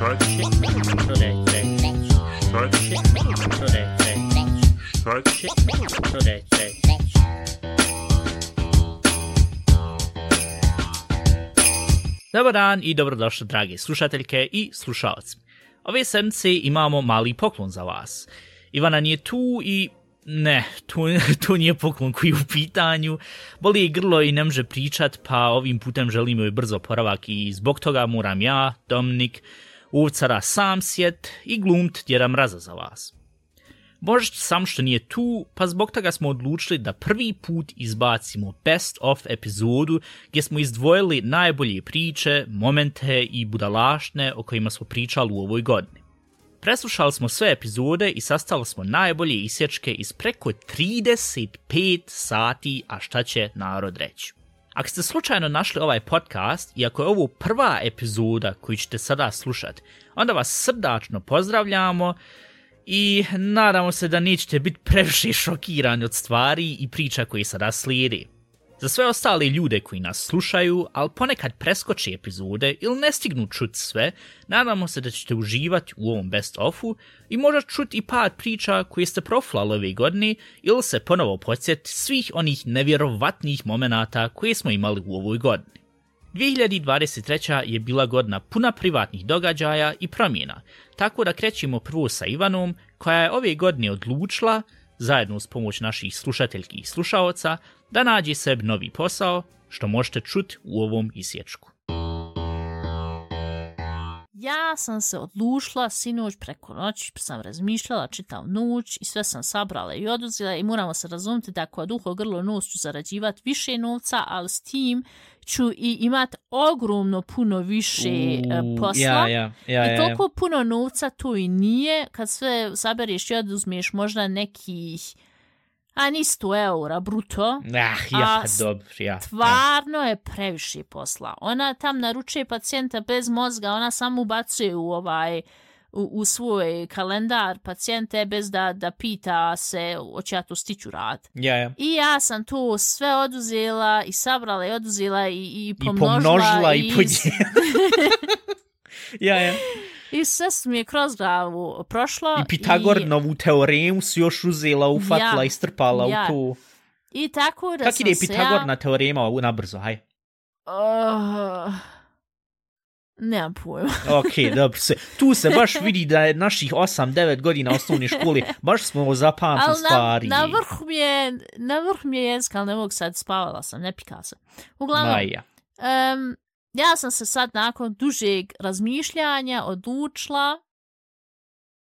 Start shit. Today, today. Start shit. Dobar dan i dobrodošli dragi slušateljke i slušalci. Ove sedmice imamo mali poklon za vas. Ivana nije tu i ne, to, to nije poklon koji je u pitanju. Boli je grlo i ne može pričat, pa ovim putem želim joj brzo poravak i zbog toga moram ja, Dominik, uvcara sam sjet i glumt djera mraza za vas. Božić sam što nije tu, pa zbog toga smo odlučili da prvi put izbacimo best of epizodu gdje smo izdvojili najbolje priče, momente i budalaštne o kojima smo pričali u ovoj godini. Preslušali smo sve epizode i sastali smo najbolje isječke iz preko 35 sati, a šta će narod reći. Ako ste slučajno našli ovaj podcast i ako je ovo prva epizoda koju ćete sada slušati, onda vas srdačno pozdravljamo i nadamo se da nećete biti previše šokirani od stvari i priča koji sada slijedi. Za sve ostale ljude koji nas slušaju, ali ponekad preskoči epizode ili ne stignu čut sve, nadamo se da ćete uživati u ovom best-ofu i možda čuti i par priča koje ste proflali ove godine ili se ponovo podsjeti svih onih nevjerovatnih momenata koje smo imali u ovoj godini. 2023. je bila godina puna privatnih događaja i promjena, tako da krećemo prvo sa Ivanom, koja je ove godine odlučila, zajedno s pomoć naših slušateljki i slušaoca, da nađe sebi novi posao, što možete čuti u ovom isječku. Ja sam se odlušla sinoć preko noći, sam razmišljala čitav noć i sve sam sabrala i oduzela i moramo se razumjeti da kod uho grlo nos ću zarađivati više novca, ali s tim ću i imat ogromno puno više uh, posla. Ja, ja, ja, I toliko puno novca tu i nije, kad sve sabereš i oduzmiješ možda nekih a ni 100 eura bruto. Ah, ja, dobro, ja. Stvarno ja. je previše posla. Ona tam naručuje pacijenta bez mozga, ona samo ubacuje u ovaj u, u svoj kalendar pacijente bez da, da pita se hoće ja to stiću rad. Ja, ja. I ja sam to sve oduzela i sabrala i oduzela i, i pomnožila. I pomnožila i, i podijelila. ja, ja. I sve mi je kroz glavu prošlo. I Pitagor i... novu teoremu si još uzela, ufatla ja, i strpala ja. u tu. I tako da Kak sam ide Pitagor ja... na teorema na brzo, haj? Uh, nemam pojma. ok, dobro se. Tu se baš vidi da je naših 8-9 godina osnovne škole, baš smo zapamtili stvari. Na, na vrh mi je, na vrh mi je jezika, ali ne mogu sad, spavala sam, ne pika se. Uglavnom, Maja. Um, ja sam se sad nakon dužeg razmišljanja odlučila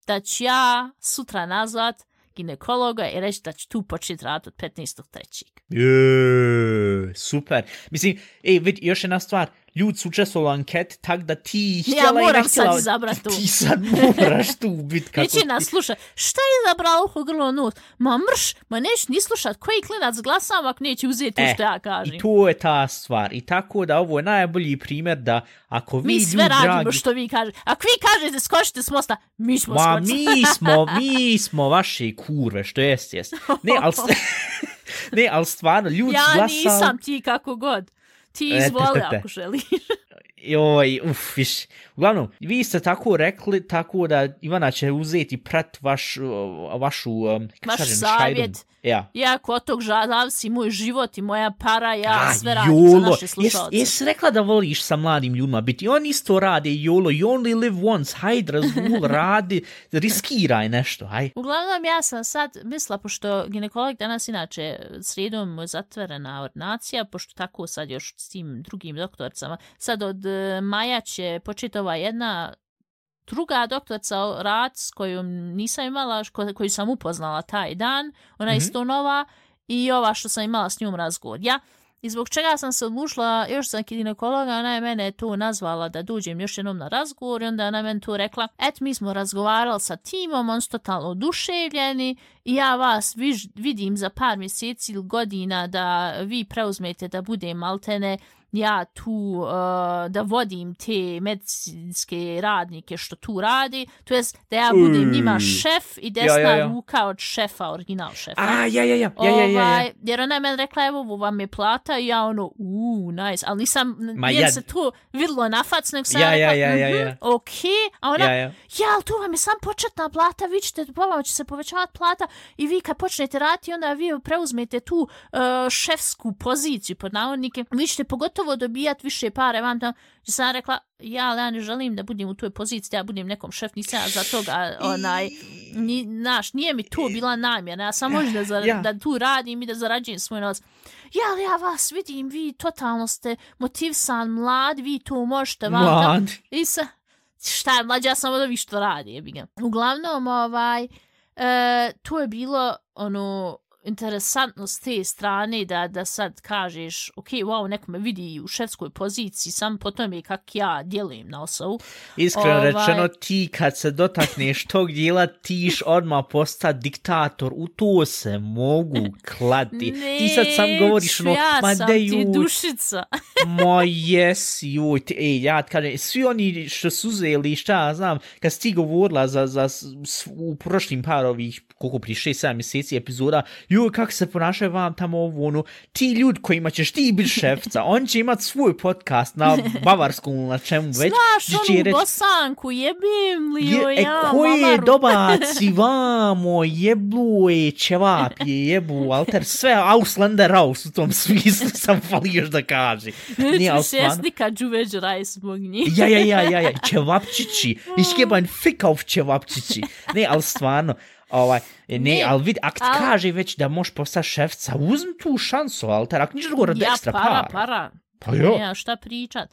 da ću ja sutra nazvat ginekologa i reći da ću tu početi rad od 15.3. Je, super. Mislim, ej, vid, još jedna stvar, ljudi su učestvovali u anket, tak da ti htjela ja i ne moram htjela. sad tu. Ti sad moraš tu biti kako Neće nas sluša. Šta je izabrala uho grlo nos? Ma mrš, ma neć ni slušat. Koji klinac glasam ako neće uzeti e, to što ja kažem? I to je ta stvar. I tako da ovo je najbolji primjer da ako vi mi ljudi sve radimo dragi... što vi kažete. Ako vi kažete skočite s mosta, mi smo Ma, skočiti. mi smo, mi smo vaše kurve, što jest, jest. Ne, ali, ne, ali stvarno, ljudi ja glasali... Ja nisam ti kako god. Ti izvoli te, te, te. ako želiš. Joj, uf, viš. Uglavnom, vi ste tako rekli, tako da Ivana će uzeti prat vaš, vašu, um, Vaš kažem, savjet. šajdu. Ja. Ja kod tog zavisi moj život i moja para, ja A, sve radim jolo. za naše slušalce. Jes, jes rekla da voliš sa mladim ljudima biti? On isto rade, jolo, you only live once, hajde, razvul, radi, riskiraj nešto, haj. Uglavnom, ja sam sad mislila, pošto ginekolog danas inače sredom je zatvorena ordinacija, pošto tako sad još s tim drugim doktorcama, sad od e, maja će početi ova jedna druga doktorca rad s kojom nisam imala, koju sam upoznala taj dan, ona je mm -hmm. isto nova i ova što sam imala s njom razgovor. Ja, I zbog čega sam se odlučila, još sam kinekologa, ona je mene tu nazvala da dođem još jednom na razgovor i onda ona je meni tu rekla, et mi smo razgovarali sa timom, on su totalno oduševljeni i ja vas viž, vidim za par mjeseci ili godina da vi preuzmete da bude maltene ja tu uh, da vodim te medicinske radnike što tu radi, to jest da ja budem njima šef i desna Ja, ja, ja. ruka od šefa, original šefa. A, ja, ja, ja, ja, ja, ja, ja. Ovaj, jer ona je meni rekla, evo, ovo vam je plata i ja ono, uuu, nice, ali nisam, Ma ja- se to vidlo na fac, nego sam Ja, ja, ja, rekla, ja, ja, mhm, ja. okej, a ona, Ja, ja. ja, ali tu vam je sam početna plata, vi ćete, po vama će se povećavati plata i vi kad počnete raditi, onda vi preuzmete tu uh, šefsku poziciju, pod navodnike, vi ćete pogotovo dobijati više pare, vam tam, gdje sam ja rekla, ja, ali ja ne želim da budem u toj poziciji, da ja budem nekom šef, nisam ja za toga, onaj, ni, naš, nije mi to bila namjena, ja sam možda da, zar, Ja. da tu radim i da zarađujem svoj novac. Ja, ali ja vas vidim, vi totalno ste motivisan, mlad, vi to možete, vam tam- Mlad. i sa, šta je mlađa samo da vi što radi, jebi ga. Uglavnom, ovaj, e, to je bilo, ono, interesantno s te strane da, da sad kažeš, ok, wow, neko me vidi u šefskoj poziciji, sam po tome kak ja djelujem na osobu. Iskreno Ovaj- rečeno, ti kad se dotakneš tog dijela, tiš odmah postati diktator. U to se mogu klati. ti sad sam govoriš ono, ja ma sam ti dušica. ma jes, juj, ti, ej, ja ti kažem, svi oni što su uzeli, šta ja znam, kad si ti govorila za, za, u prošlim par ovih, koliko prije 6-7 mjeseci epizoda, joj, kako se ponašaju vam tamo ovo, ono, ti ljudi kojima ćeš ti biti šefca, on će imat svoj podcast na bavarskom ili na čemu već, Znaš će onu reći, bosanku, jebim li Je, e, ja, ko je mamaru. dobaci vamo, jeblu je ćevap je jebu, alter, sve Auslander Raus u tom smislu sam falio da kaže. Nije, ali Neću se stvarno- nikad džuveđ raj zbog njih. Ja, ja, ja, ja, ja, ćevapčići. Iškeban fikav ćevapčići. Ne, ali stvarno, ovaj, ne, Ne, ali vidi, ako ti al- kaže već da možeš postati šefca, uzmi tu šansu, alter, ako niš drugo radi Ja, ekstra para, para. para. Pa jo. Ja, šta pričat?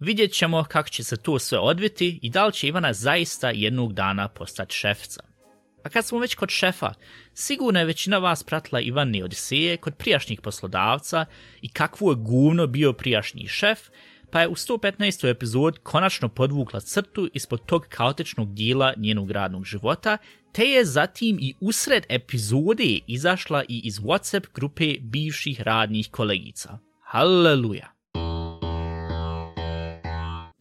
Vidjet ćemo kako će se to sve odviti i da li će Ivana zaista jednog dana postati šefca. A kad smo već kod šefa, sigurno je većina vas pratila Ivani Odiseje kod prijašnjih poslodavca i kakvo je guvno bio prijašnji šef, pa je u 115. epizod konačno podvukla crtu ispod tog kaotičnog dijela njenog radnog života, te je zatim i usred epizode izašla i iz WhatsApp grupe bivših radnih kolegica. Halleluja!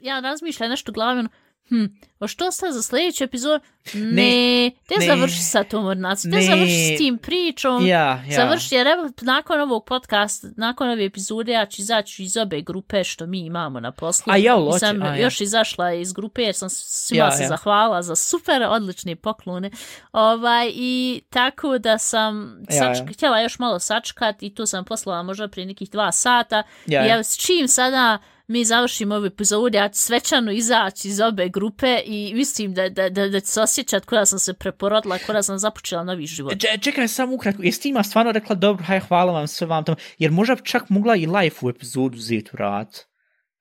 Ja razmišljam nešto glavno, hm, o što sad za sljedeću epizodu? Ne, Ne, te ne. završi sa tom ordinaciju, te Ne. završi s tim pričom, Ja, ja. završi, jer evo, nakon ovog podcasta, nakon ove epizode, ja ću izaći iz obe grupe što mi imamo na poslu. A ja, I hoće, sam a ja. još izašla iz grupe jer sam svima Ja, se ja. zahvala za super odlične poklone. Ovaj, I tako da sam Ja, sačka, ja. htjela još malo sačkat i tu sam poslala možda prije nekih dva sata. Ja, I ja. ja, s čim sada mi završimo ovu epizodu, ja ću svečano izaći iz obe grupe i mislim da, da, da, da ću se osjećat kada sam se preporodila, kada sam započela novi život. E, Č čekaj samo ukratko, jesi ti ima stvarno rekla dobro, haj hvala vam sve vam tamo, jer možda čak mogla i live u epizodu uzeti u rad.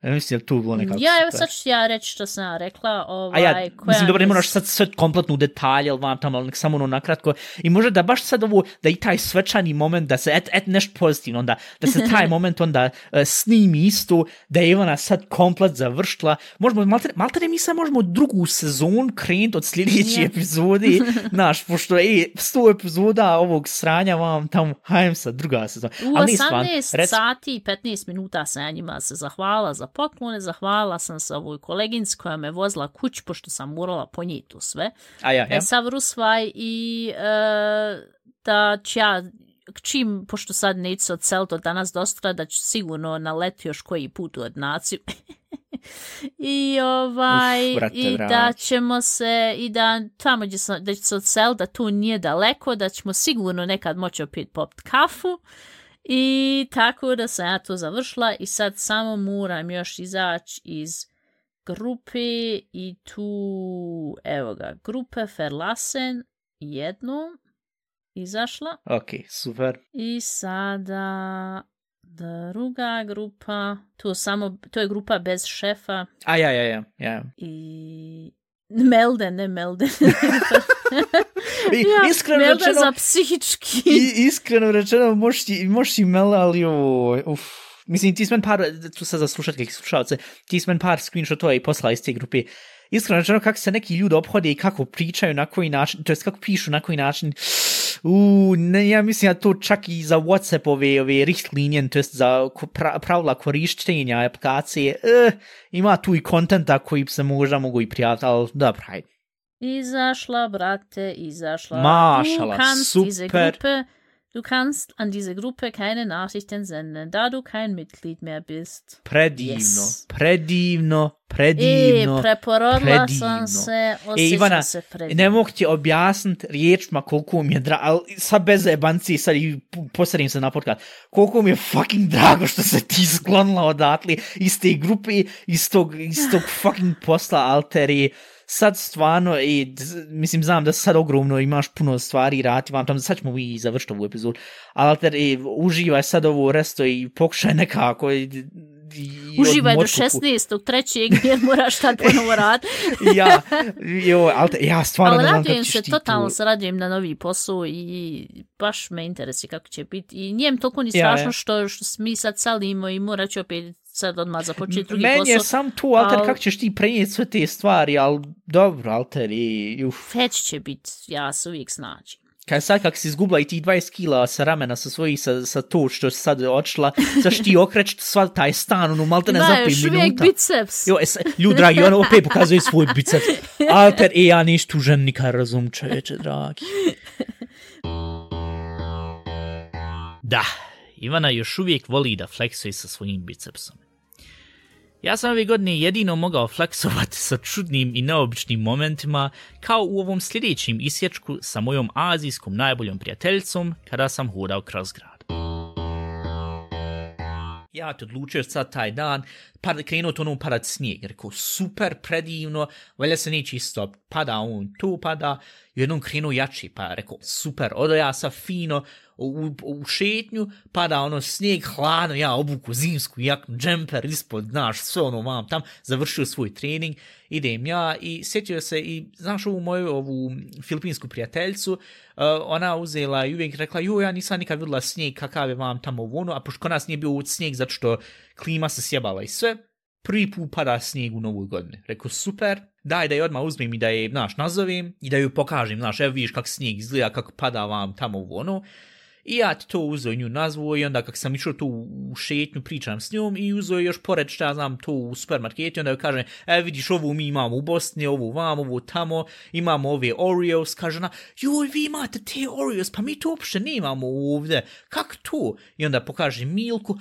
Ja mislim tu bilo nekako Ja, evo sad ću ja reći što sam rekla. A Ovaj, ja, koja mislim, dobro, ne moraš sad sve kompletno u detalje, ali vam tamo, ali nek samo ono nakratko. I možda da baš sad ovo, da i taj svečani moment, da se, et, et nešto pozitivno, onda, da se taj moment onda uh, snimi isto, da je Ivana sad komplet završila. Možemo, malte, malte ne mi sad možemo drugu sezon krenuti od sljedeće Ja. epizode, znaš, pošto je sto epizoda ovog sranja vam tamo, hajem sad druga sezona. U Ali nije stvarno, 18 rec- sati i 15 minuta ja njima se zahvala za poklone, zahvala sam se ovoj koleginci koja me vozila kuć, pošto sam morala ponijeti to sve. A ja, ja. E, sav rusvaj i e, da ću ja čim, pošto sad neću se odseliti od danas do sutra, da ću sigurno naleti još koji put u ordinaciju. I ovaj, Uf, brate, i da ćemo se, i da tamo gdje sam, da ću se odseliti, da tu nije daleko, da ćemo sigurno nekad moći opet popit kafu. I tako da sam ja to završila i sad samo moram još izaći iz grupe i tu, evo ga, grupe Ferlasen jednu izašla Ok, super. i sada druga grupa, to, samo, to je grupa bez šefa A ja, ja, ja, ja. i Melden, ne Melden. I, ja, iskreno Melden rečeno, za psihički. I, iskreno rečeno, možeš ti, možeš ti mel, ali joj, uf. Mislim, ti si men par, tu sad za slušateljke i slušalce, ti si men par screenshotova i posla iz te grupe. Iskreno rečeno, kako se neki ljudi obhode i kako pričaju, na koji način, to jest kako pišu, na koji način, U, ne, ja mislim da to čak i za Whatsapp ove, ove richtlinjen, to jest za pra, pravila korištenja aplikacije, eh, ima tu i kontenta koji se možda mogu i prijaviti, ali dobro, hajde. Izašla, brate, izašla. Kannst super. Gruppe, du kannst an diese Gruppe keine Nachrichten senden, da du kein Mitglied mehr bist. Predivno, Yes. predivno, E, predivno. preporodila predivno. sam se, E, Ivana, se ne predivno. mogu ti objasniti riječima koliko mi je drago, ali sad bez jebanci, sad i posredim se na podcast, koliko mi je fucking drago što se ti sklonila odatle iz te grupe, iz tog, iz tog fucking posla alteri, sad stvarno, i, mislim, znam da sad ogromno imaš puno stvari raditi vam tam, sad ćemo i završiti ovu epizodu, ali alter, i, uživaj sad ovo resto i pokušaj nekako i, i Uživaj do odmoći ku- 16. trećeg jer moraš tad ponovo rad. ja, jo, alter, ja stvarno Ali ne znam kako radujem ćeš se, ti totalno tu- se radujem na novi posao i baš me interesi kako će biti. I nijem toliko ni Ja, strašno ja. što, što mi sad salimo i morat ću opet sad odmah započeti drugi Meni je posao. sam tu, alter, al- kako ćeš ti prenijeti sve te stvari, ali dobro, alter, i, uf. Već će biti, ja se uvijek snađi. Kaj sad kak si izgubila i ti 20 kila sa ramena sa svojih, sa, sa to što si sad odšla, sad što ti okreći sva taj stan, ono, malte ne za Ima 5 još minuta. uvijek biceps. Jo, es, ljudi dragi, ono opet pokazuje svoj biceps. Alter, e, ja niš tu žen nikad razum, čoveče, dragi. Da, Ivana još uvijek voli da fleksuje sa svojim bicepsom. Ja sam ove godine jedino mogao fleksovati sa čudnim i neobičnim momentima, kao u ovom sljedećem isječku sa mojom azijskom najboljom prijateljicom kada sam hodao kroz grad. Ja te odlučio sad taj dan, pa krenuo to ono padat snijeg. Rekao, super, predivno, valjda se neće isto, pada on tu, pada, i jednom krenuo jači, pa rekao, super, odo ja sa fino, u, u šetnju, pada ono snijeg, hladno, ja obuku zimsku jaknu, džemper ispod, znaš, sve ono mam tam, završio svoj trening, idem ja i sjetio se i, znaš, ovu moju, ovu filipinsku prijateljicu, uh, ona uzela i uvijek rekla, jo, ja nisam nikad vidjela snijeg, kakav je vam tamo ono, a pošto kod nas nije bio snijeg zato što klima se sjebala i sve, prvi put pada snijeg u novoj godini. Rekao, super, daj da je odmah uzmem i da je, znaš, nazovem i da ju pokažem, znaš, evo vidiš kak snijeg izgleda, kako pada vam tamo u ono. I ja ti to uzeo nju nazvo i onda kak sam išao tu u šetnju pričam s njom i uzeo još pored šta znam to u supermarketu i onda joj kaže e vidiš ovu mi imamo u Bosni, ovu vam, ovu tamo, imamo ove Oreos, kaže ona joj vi imate te Oreos, pa mi to uopšte nemamo ovdje, kak to? I onda pokaže Milku,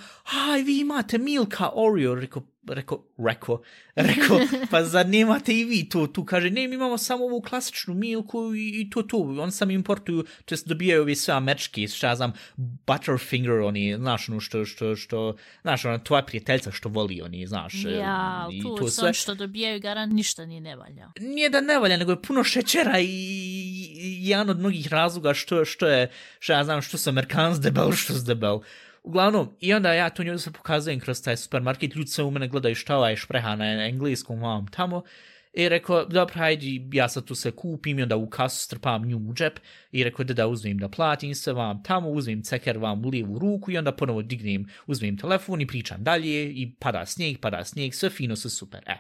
aj vi imate Milka Oreo, rekao, rekao, rekao, rekao, pa zar nemate i vi to tu? Kaže, ne, mi imamo samo ovu klasičnu milku i, i to tu. On sam importuju, to jest dobijaju ovi sve američki, šta znam, Butterfinger, oni, znaš, ono što, što, što, znaš, ona tvoja prijateljca što voli, oni, znaš, Ja, i tu to sve. što dobijaju garant ništa ni ne valja. Nije da ne valja, nego je puno šećera i, i jedan od mnogih razloga što, što je, što ja znam, što su Amerikans debel, što su debel. Uglavnom, i onda ja to njoj se pokazujem kroz taj supermarket, ljudi se u mene gledaju šta ovaj špreha na engleskom vam tamo, i rekao, dobro, hajde, ja sad tu se kupim i onda u kasu strpam nju u džep. I rekao da da uzmem da platim se vam tamo, uzmem ceker vam u lijevu ruku i onda ponovo dignem, uzmem telefon i pričam dalje i pada snijeg, pada snijeg, sve fino, sve super, e.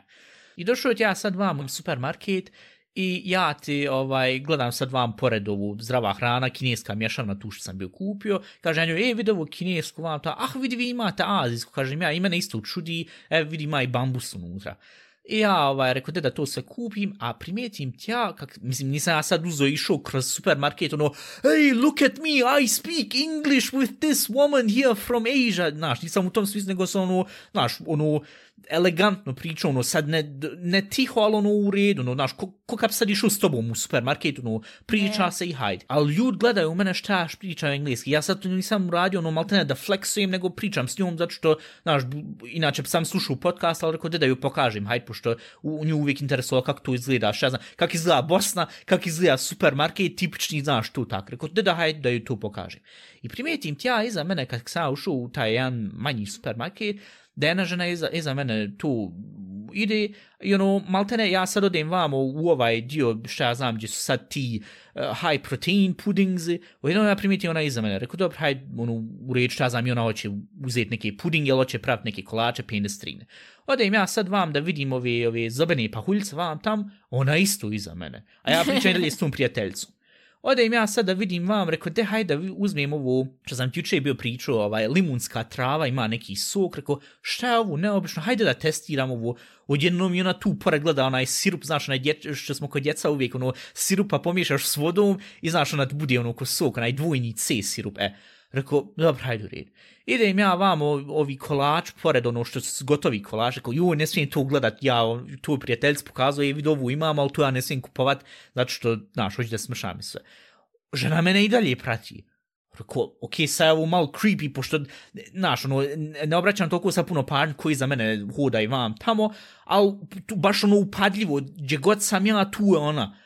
I došao ja sad vam u supermarket i ja ti ovaj, gledam sad vam pored ovu zdrava hrana, kineska mješana tu što sam bio kupio, kaže ja njoj, e vidi ovo kinesku vam ta, ah vidi vi imate azijsku, kažem ja, i mene isto čudi, e vidi ima i bambus unutra. I ja ovaj, rekao da to sve kupim, a primetim tja, kak, mislim, nisam ja sad uzo išao kroz supermarket, ono, hey, look at me, I speak English with this woman here from Asia, znaš, nisam u tom smislu, nego sam ono, znaš, ono, elegantno pričao, ono, sad ne, ne tiho, ali ono u redu, ono, znaš, ko, ko kad sad išao s tobom u supermarket, ono, priča Ne. se i hajde. Ali ljudi gledaju u mene šta ja pričam engleski, ja sad to nisam radio, ono, maltene da flexujem, nego pričam s njom, zato što, znaš, inače sam slušao podcast, ali rekao, da ju pokažem, hajde, pošto u, u nju uvijek interesovalo kako to izgleda, šta ja znam, kako izgleda Bosna, kako izgleda supermarket, tipični, znaš, tu tak. Rekao, da da, hajde, da ju to pokažem. I primetim tja iza mene, kad sam ja ušao u taj jedan manji supermarket, da jedna žena iza, iza mene tu ide you know, maltene, ja sad odem vamo u ovaj dio, šta ja znam, gdje su sad ti uh, high protein puddings, u jednom ja primitim ona iza mene, rekao, dobro, hajde, ono, u reč, šta ja znam, i ona hoće uzeti neke pudinge, ili hoće praviti neke kolače, penestrine. Odem ja sad vam da vidim ove, ove zobene pahuljice vam tam, ona isto iza mene. A ja pričam i dalje s tom prijateljicom odem ja sad da vidim vam, rekao, de, hajde da uzmem ovo, što sam ti juče bio pričao, ovaj, limunska trava, ima neki sok, rekao, šta je ovo, neobično, hajde da testiram ovo, odjednom i ona tu pored gleda onaj sirup, znaš, onaj dječ, što smo kod djeca uvijek, ono, sirupa pomiješaš s vodom i znaš, ona bude ono ko sok, onaj dvojni C sirup, e, rekao, dobro, hajde u red. Idem ja vam ovi kolač, pored ono što su gotovi kolač, rekao, ju, ne smijem to gledat, ja tu prijateljc pokazuje, vid ovu imam, ali tu ja ne smijem kupovat, zato što, znaš, hoće da smršam sve. Žena mene i dalje prati. Rekao, ok, sad je ovo malo creepy, pošto, znaš, ono, ne obraćam toliko sa puno pažnje koji za mene hoda i vam tamo, ali tu baš ono upadljivo, gdje god sam ja, tu je ona.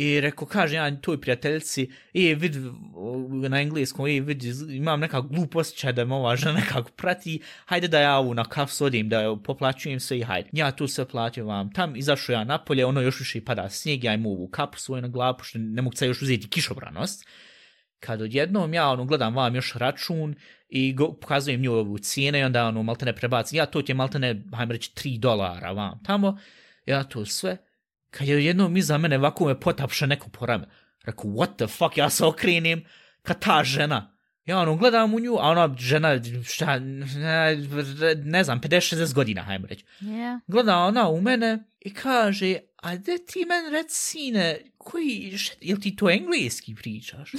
I rekao, kaže ja toj prijateljici, i vid, na engleskom, i vid, imam neka glupost, da me ova žena nekako prati, hajde da ja ovu na kaf sodim, da je poplaćujem se i hajde. Ja tu se platio vam tam, izašao ja napolje, ono još više pada snijeg, ja im ovu kapu svoju na glavu, pošto ne mogu se još uzeti kišobranost. Kad odjednom ja ono gledam vam još račun i go, pokazujem nju ovu cijene i onda ono maltene prebacim, ja to ti je maltene, hajmo reći, 3 dolara vam tamo, ja to sve, kad je jednom iza mene ovako me potapša neko po rame. Rekao, what the fuck, ja se okrenim, kad ta žena. Ja ono, gledam u nju, a ona žena, šta, ne, ne znam, 50-60 godina, hajmo reći. Yeah. Gleda ona u mene i kaže, a gde ti men rec, sine, koji, šta, jel ti to engleski pričaš?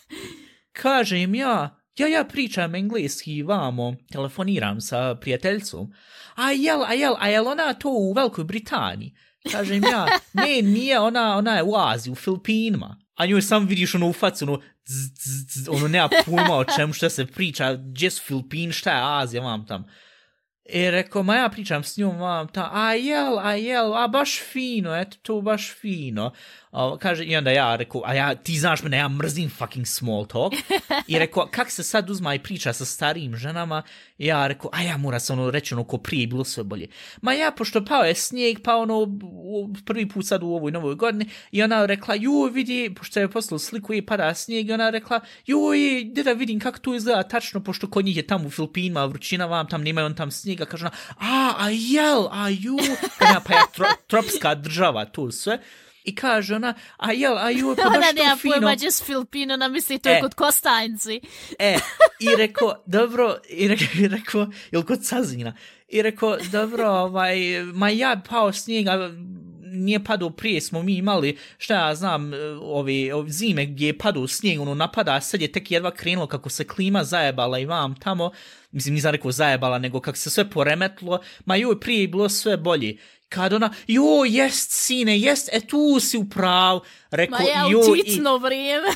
Kažem ja, ja, ja pričam engleski vamo, telefoniram sa prijateljcom. A jel, a jel, a jel ona to u Velikoj Britaniji? Kažem ja, ne, nije, ona, ona je u Aziji, u Filipinima. A nju sam vidiš ono u facu, ono, z, z, z, ono nema pojma o čemu što se priča, gdje su Filipin, šta je Azija, vam tam. I rekao, ma ja pričam s njom, vam ta, a jel, a jel, a baš fino, eto, to baš fino. A, kaže, i onda ja rekao, a ja, ti znaš mene, ja mrzim fucking small talk. I rekao, kak se sad uzma i priča sa starijim ženama, I ja rekao, a ja mora se ono reći ono ko prije bilo sve bolje. Ma ja, pošto pao je snijeg, pa ono prvi put sad u ovoj novoj godini, i ona rekla, ju vidi, pošto je poslao sliku i pada snijeg, i ona rekla, ju, gdje da vidim kako to izgleda tačno, pošto kod njih je tamo u Filipinima, vrućina vam, tam nemaju on tam snijega, kaže ona, a, a jel, a ju, ja, pa ja, tro, tropska država, tu sve. I kaže ona, a jel, a ju, pa Ona baš nema to fino. pojma gdje su Filipino, ona misli to je E. kod Kostanjci. E, i rekao, dobro, i rekao, i rekao jel kod Sazina? I rekao, dobro, ovaj, ma ja pao snijeg, a nije padao prije, smo mi imali, šta ja znam, ove, ove zime gdje je padao snijeg, ono napada, sad je tek jedva krenulo kako se klima zajebala i vam tamo, mislim nisam rekao zajebala, nego kako se sve poremetlo, ma joj, prije je bilo sve bolje. Kad ona, jo, jest, sine, jest, e tu si u prav, rekao, Ma ja joj, u i- titno vrijeme.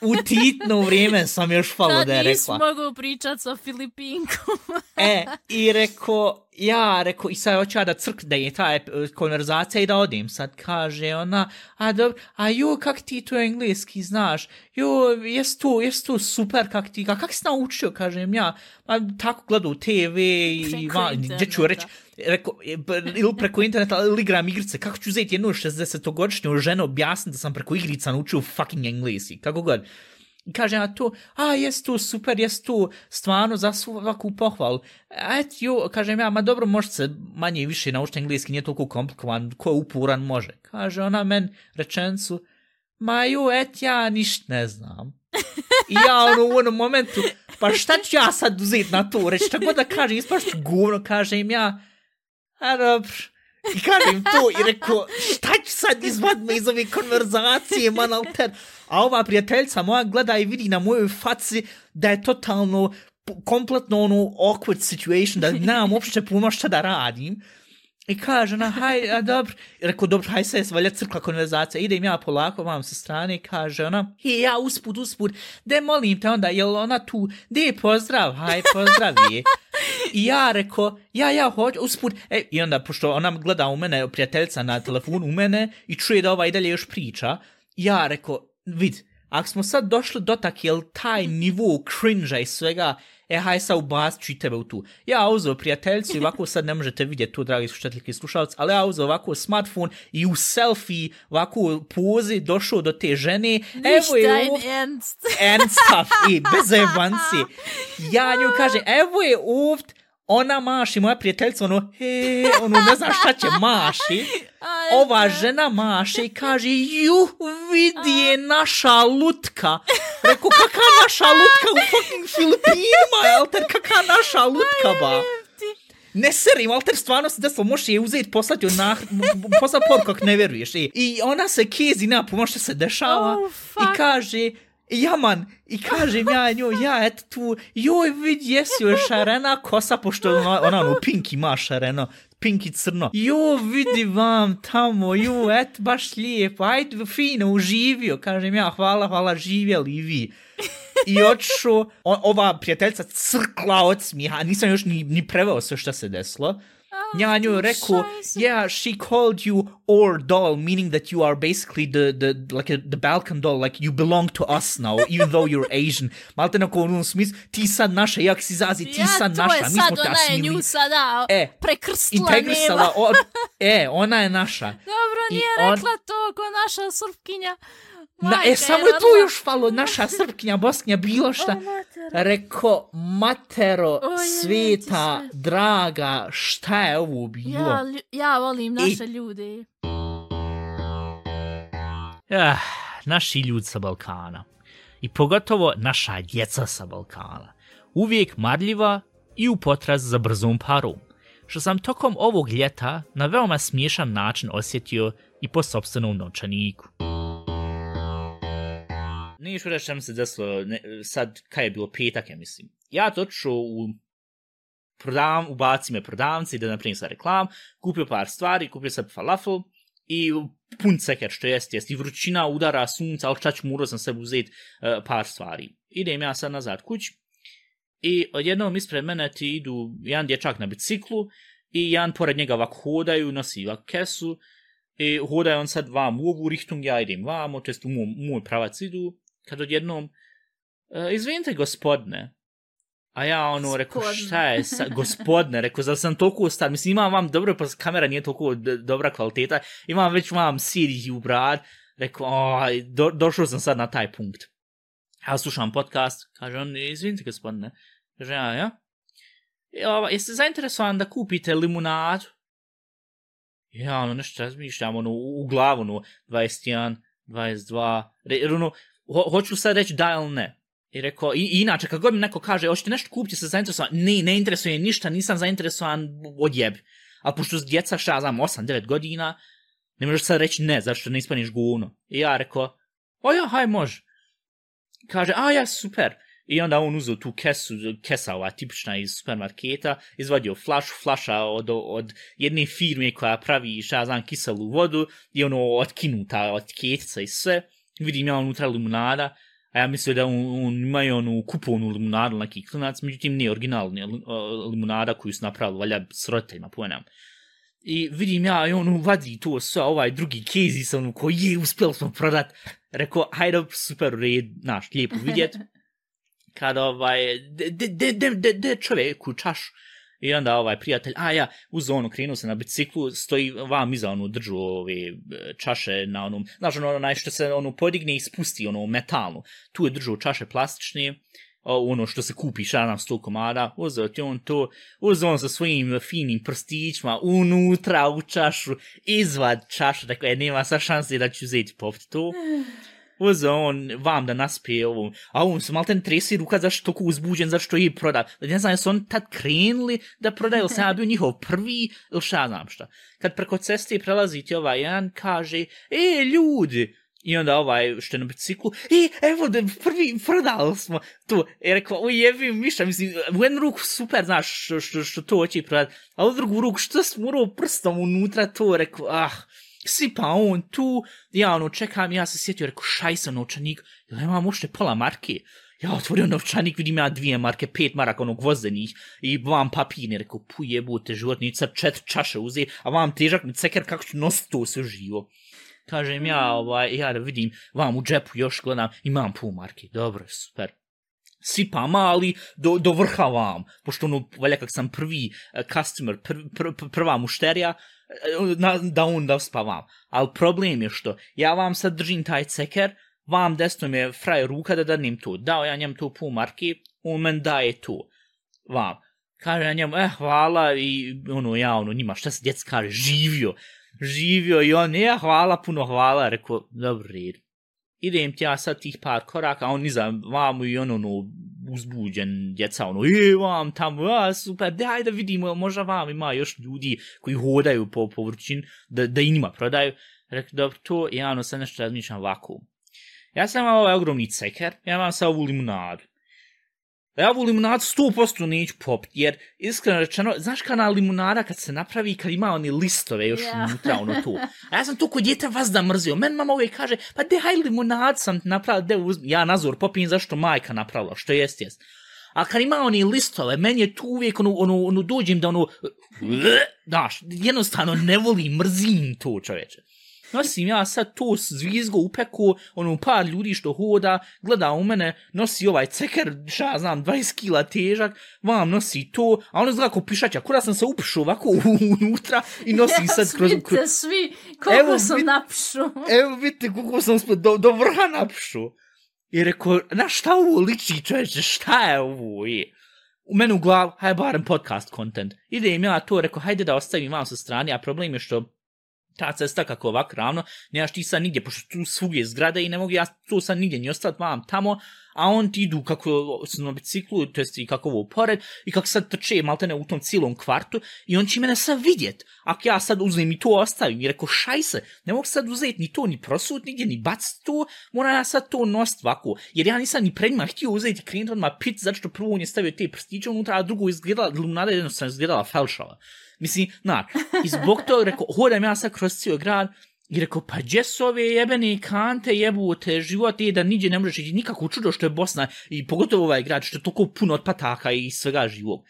u titno vrijeme sam još falo Tad da je nisi rekla. mogu pričat sa Filipinkom. E, i rekao, ja, rekao, i sad hoću ja da crkne je ta e, konverzacija i da odim. Sad kaže ona, a dobro, a jo, kak ti to engleski znaš? Jo, jes to, jes to super, kak ti, kak si naučio, kažem ja. Ma, tako gledao TV i, va, gdje ću reći, reko, e, pa, ili preko interneta, ili igram igrice, kako ću uzeti jednu 60-godišnju ženu objasniti da sam preko igrica naučio fucking engleski, kako god. I kaže ja to, a jes to super, jes to stvarno za svaku pohvalu. A et jo, kažem ja, ma dobro, može se manje i više naučiti engleski, nije toliko komplikovan, ko je upuran može. Kaže ona men rečencu, ma jo, et ja ništa ne znam. I ja ono u onom momentu, pa šta ću ja sad uzeti na to reći, šta god da kažem, ispašću govno, kažem ja, a dobro, I kažem to i rekao, šta ću sad izvad me iz ove konverzacije, man alter. A ova prijateljica moja gleda i vidi na mojoj faci da je totalno kompletno ono awkward situation, da nemam uopšte puno šta da radim. I kaže ona, haj, a dobro. I rekao, dobro, haj se, valja crkva konverzacija. Idem ja polako, vam sa strane, i kaže ona, i ja usput, usput, de molim te onda, jel ona tu, de pozdrav, haj, pozdravi je. I ja rekao, ja, ja, hoću, usput, e, i onda, pošto ona gleda u mene, prijateljica na telefonu u mene, i čuje da ova i dalje još priča, ja rekao, vid, ako smo sad došli do tak, jel taj nivo cringe i svega, e, haj sad ubacit ću i tebe u tu. Ja uzeo prijateljicu i ovako sad ne možete vidjeti tu, dragi slušateljki i slušalci, ali ja uzeo ovako smartphone i u selfie, ovako pozi, došao do te žene, evo je Ništa ovdje, ernst. and stuff, i bez jebanci. Ja nju kaže, evo je ovdje, ona maši, moja prijateljica, ono, he, ono, ne znam šta će maši. Ova žena maše i kaže, ju, vidi je naša lutka. Rekao, kaka naša lutka u fucking Filipinima, jel kaka naša lutka, ba. Ne serim, Alter stvarno se desilo, možeš je uzeti, poslati joj na, poslati poruku ako ne veruješ. I, I ona se kezi na pomoć što se dešava Oh, i kaže, jaman i kažem ja njoj, ja eto tu, joj vidi jesi joj šarena kosa, pošto ona, ona ono Pinki ima šareno, Pinki crno. Jo, vidi vam tamo, jo, et, baš lijepo, ajde, fino, uživio, kažem ja, hvala, hvala, živjeli i vi. I otišao, ova prijateljica crkla od smiha, nisam još ni, ni preveo sve što se desilo. Ja njoj rekao, šajse. yeah, she called you our doll, meaning that you are basically the, the, like a, the Balkan doll, like you belong to us now, even though you're Asian. Malte na onom smislu, ti sad naša, jak si zazi, ti ja, sad naša, je mi sad, smo te ona je nju sada E, prekrstila, nema. Integrisala, o, e, ona je naša. Dobro, I nije on- rekla to ko naša srpkinja. Na, Majka e, samo je tu još falo, naša srpkinja, boskinja, bilo šta. O, matero. O, sveta, sve. draga, šta je ovo bilo? Ja, ja volim naše I- ljude. Ah, naši ljudi sa Balkana. I pogotovo naša djeca sa Balkana. Uvijek marljiva i u potraz za brzom parom. Što sam tokom ovog ljeta na veoma smiješan način osjetio i po sobstvenom novčaniku. Nije što reći se desilo, ne, sad kaj je bilo petak, ja mislim. Ja to odšao u prodavam, ubaci me prodavci, da napravim sa reklam, kupio par stvari, kupio sam falafel i pun ceker što jest, jest i vrućina udara sunca, ali šta ću morao sam sebi uzeti uh, e, par stvari. Idem ja sad nazad kuć i odjednom ispred mene ti idu jedan dječak na biciklu i jedan pored njega ovako hodaju, nosi ovak kesu i hodaju on sad vam u ovu richtung, ja idem vamo, to jest u moj, moj pravac idu, kad odjednom, uh, izvinite gospodine, A ja ono, rekao, Gospodne. šta je, sa, gospodne, rekao, zar sam toliko star, mislim, imam vam dobro, pa kamera nije toliko dobra kvaliteta, imam već vam sirih u brad, rekao, oj, do, došao sam sad na taj punkt. Ja slušam podcast, kaže on, izvinite gospodine, kaže ja, ja, E, ova, jeste zainteresovan da kupite limunadu? Ja, ono, nešto razmišljam, ono, u, u glavu, ono, 21, 22, re, ono, ho, hoću sad reći da ili ne. I rekao, i, i inače, kad god mi neko kaže, hoćete nešto kupiti, se zainteresovan, ne, ne interesuje ništa, nisam zainteresovan, odjebi. Ali pošto s djeca, šta ja znam, 8-9 godina, ne možeš sad reći ne, zašto ne ispaniš guvno. I ja rekao, o ja, haj, može. Kaže, a ja, super. I onda on uzeo tu kesu, kesa ova tipična iz supermarketa, izvadio flašu, flaša od, od jedne firme koja pravi, šta ja znam, kiselu vodu, i ono otkinuta od ketica i sve. Vidim ja unutra limunada, a ja mislio da on, on imaju onu kupovnu limunadu neki klinac, međutim nije originalna o, limunada koju su napravili, valja s roditeljima, pojenam. I vidim ja, i on vadi to sve, ovaj drugi kezi sa ono, koji je, uspjeli smo prodat. Rekao, hajde, super, red, znaš, lijepo vidjet. Kad ovaj, de, de, de, de, de, čovjeku čašu. I onda ovaj prijatelj, a ja, uz onu krenuo se na biciklu, stoji vam iza onu držu ove e, čaše na onom, znaš ono onaj što se ono podigne i spusti ono metalno. Tu je držao čaše plastične, ono što se kupi šaram sto komada, uzeo ti on to, uzeo on sa svojim finim prstićima, unutra u čašu, izvad čašu, dakle, nema sa šanse da ću uzeti popiti to. Uzeo on vam da naspije ovo, a on se malten tresi ruka zašto toliko uzbuđen, zašto je proda. Ne znam, jesu on tad krenuli da prodaju, ili sam ja bio njihov prvi, ili šta znam šta. Kad preko ceste prelazi ti ovaj jedan, kaže, e, ljudi, I onda ovaj što je na biciklu, i evo da prvi prodali smo to. I rekao, o jebi miša, mislim, u jednu ruku super, znaš, što, što, što to hoće prodati, a u drugu ruku što sam morao prstom unutra to, rekao, ah, sipa on tu, ja ono čekam, ja se sjetio, rekao, šaj sam novčanik, jel imam ušte pola marke? Ja otvorio novčanik, vidim ja dvije marke, pet maraka onog gvozdenih i vam papine, rekao, pu jebute životnica, četiri čaše uze, a vam težak mi ceker, kako ću nositi to sve živo. Kažem ja, ovaj, ja da vidim, vam u džepu još gledam, imam pol marke, dobro, super. Sipa mali do, do vrha vam, pošto ono, valja kak sam prvi eh, customer, pr, pr, pr, prva mušterija, eh, na, da on da spavam. Ali problem je što, ja vam sad držim taj ceker, vam desno mi je fraj ruka da danim to. Dao ja njem to pol marki, on men daje to. Vam. Kaže ja njemu, eh, hvala, i ono, ja, ono, njima, šta se djec kaže, živio. živio i on, ja, hvala, puno hvala, rekao, dobro, red. Idem ti ja sad tih par koraka, a on niza vamo i ono, ono uzbuđen djeca, ono, je, vam tamo, a, super, daj da vidimo, možda vam ima još ljudi koji hodaju po, povrćin, da, da i njima prodaju. Rekli, dobro, to, ja ono sad nešto razmišljam ovako. Ja sam imao ovaj ogromni ceker, ja imam sad ovu limunadu. Ja ovu limunadu 100% neću popit, jer iskreno rečeno, znaš kana limunada kad se napravi, kad ima oni listove još Ja. unutra, ono tu. A ja sam to kod djeta vas da mrzio. Men mama uvijek kaže, pa de haj limunad sam napravila, de uzmi. Ja nazor popijem zašto majka napravila, što jest jest. A kad ima oni listove, meni je tu uvijek ono, ono, ono dođem da ono, daš, jednostavno ne volim, mrzim to čoveče. Nosim ja sad to zvizgo u peku, ono par ljudi što hoda, gleda u mene, nosi ovaj ceker, šta ja znam, 20 kila težak, vam nosi to, a ono izgleda kao pišača, kuda sam se upišao ovako unutra i nosim sad kroz... kroz Vidite svi koliko Evo, sam vid- napšu. evo vidite kako sam uspio do, do vrha napšu. I rekao, na šta ovo liči čovječe, šta je ovo je? U mene u glavu, haj barem podcast content. Idem ja to, rekao, hajde da ostavim vam sa strane, a problem je što ta cesta kako ovak ravno, nemaš ti sad nigdje, pošto tu svugdje je zgrada i ne mogu ja tu sad nigdje ni ostati vam tamo, a on ti idu kako su na biciklu, to jest i kako ovo pored, i kako sad trče maltene u tom cilom kvartu, i on će mene sad vidjet. Ako ja sad uzmem i to ostavim, i reko šaj se, ne mogu sad uzeti ni to, ni prosut nigdje, ni bac to, moram ja sad to nost ovako, jer ja nisam ni pred njima htio uzeti krenuti odmah pit, zato što prvo on je stavio te prstiće unutra, a drugo izgledala, limunada jednostavno izgledala felšava. Mislim, na, i zbog toga rekao, hodam ja sad kroz cijel grad, i rekao, pa gdje su ove jebene kante jebute, život je da niđe ne možeš ići, nikako čudo što je Bosna, i pogotovo ovaj grad, što je toliko puno od pataka i svega živog.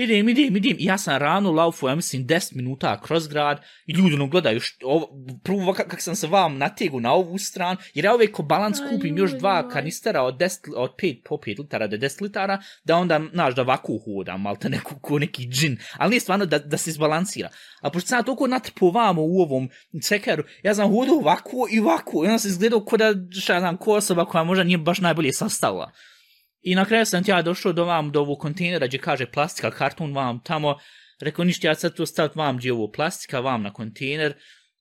Idem, idem, idem, i ja sam rano laufu, ja mislim, 10 minuta kroz grad, i ljudi ono gledaju, što, ovo, prvo kak, kak sam se vam nategu na ovu stranu, jer ja uvijek ko balans kupim još dva kanistera od 10, od 5, po 5 litara do 10 litara, da onda, znaš, da ovako hodam, malo te neku, ko neki džin, ali nije stvarno da, da se izbalansira. A pošto sam toliko natrpo vamo u ovom cekeru, ja sam hodao ovako i ovako, i onda se izgledao ko da, šta ja znam, ko osoba koja možda nije baš najbolje sastavila. I na kraju sam ja došao do vam, do ovog kontejnera gdje kaže plastika, karton vam tamo, rekao ništa, ja sad to stavit vam gdje ovo plastika, vam na kontejner,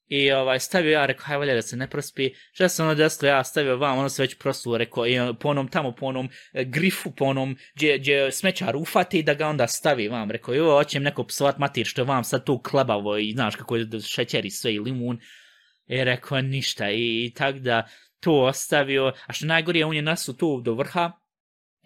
i ovaj, stavio ja, rekao, haj valja da se ne prospi, šta sam ono desilo, ja stavio vam, ono se već proslo, rekao, i po onom tamo, po onom e, grifu, po onom, gdje, gdje smećar ufati da ga onda stavi vam, rekao, jo, hoćem neko psovat matir što vam sad tu klebavo i znaš kako je šećer i sve i limun, i rekao, ništa, i, i tak da to ostavio, a što najgorije, on je nasu tu do vrha,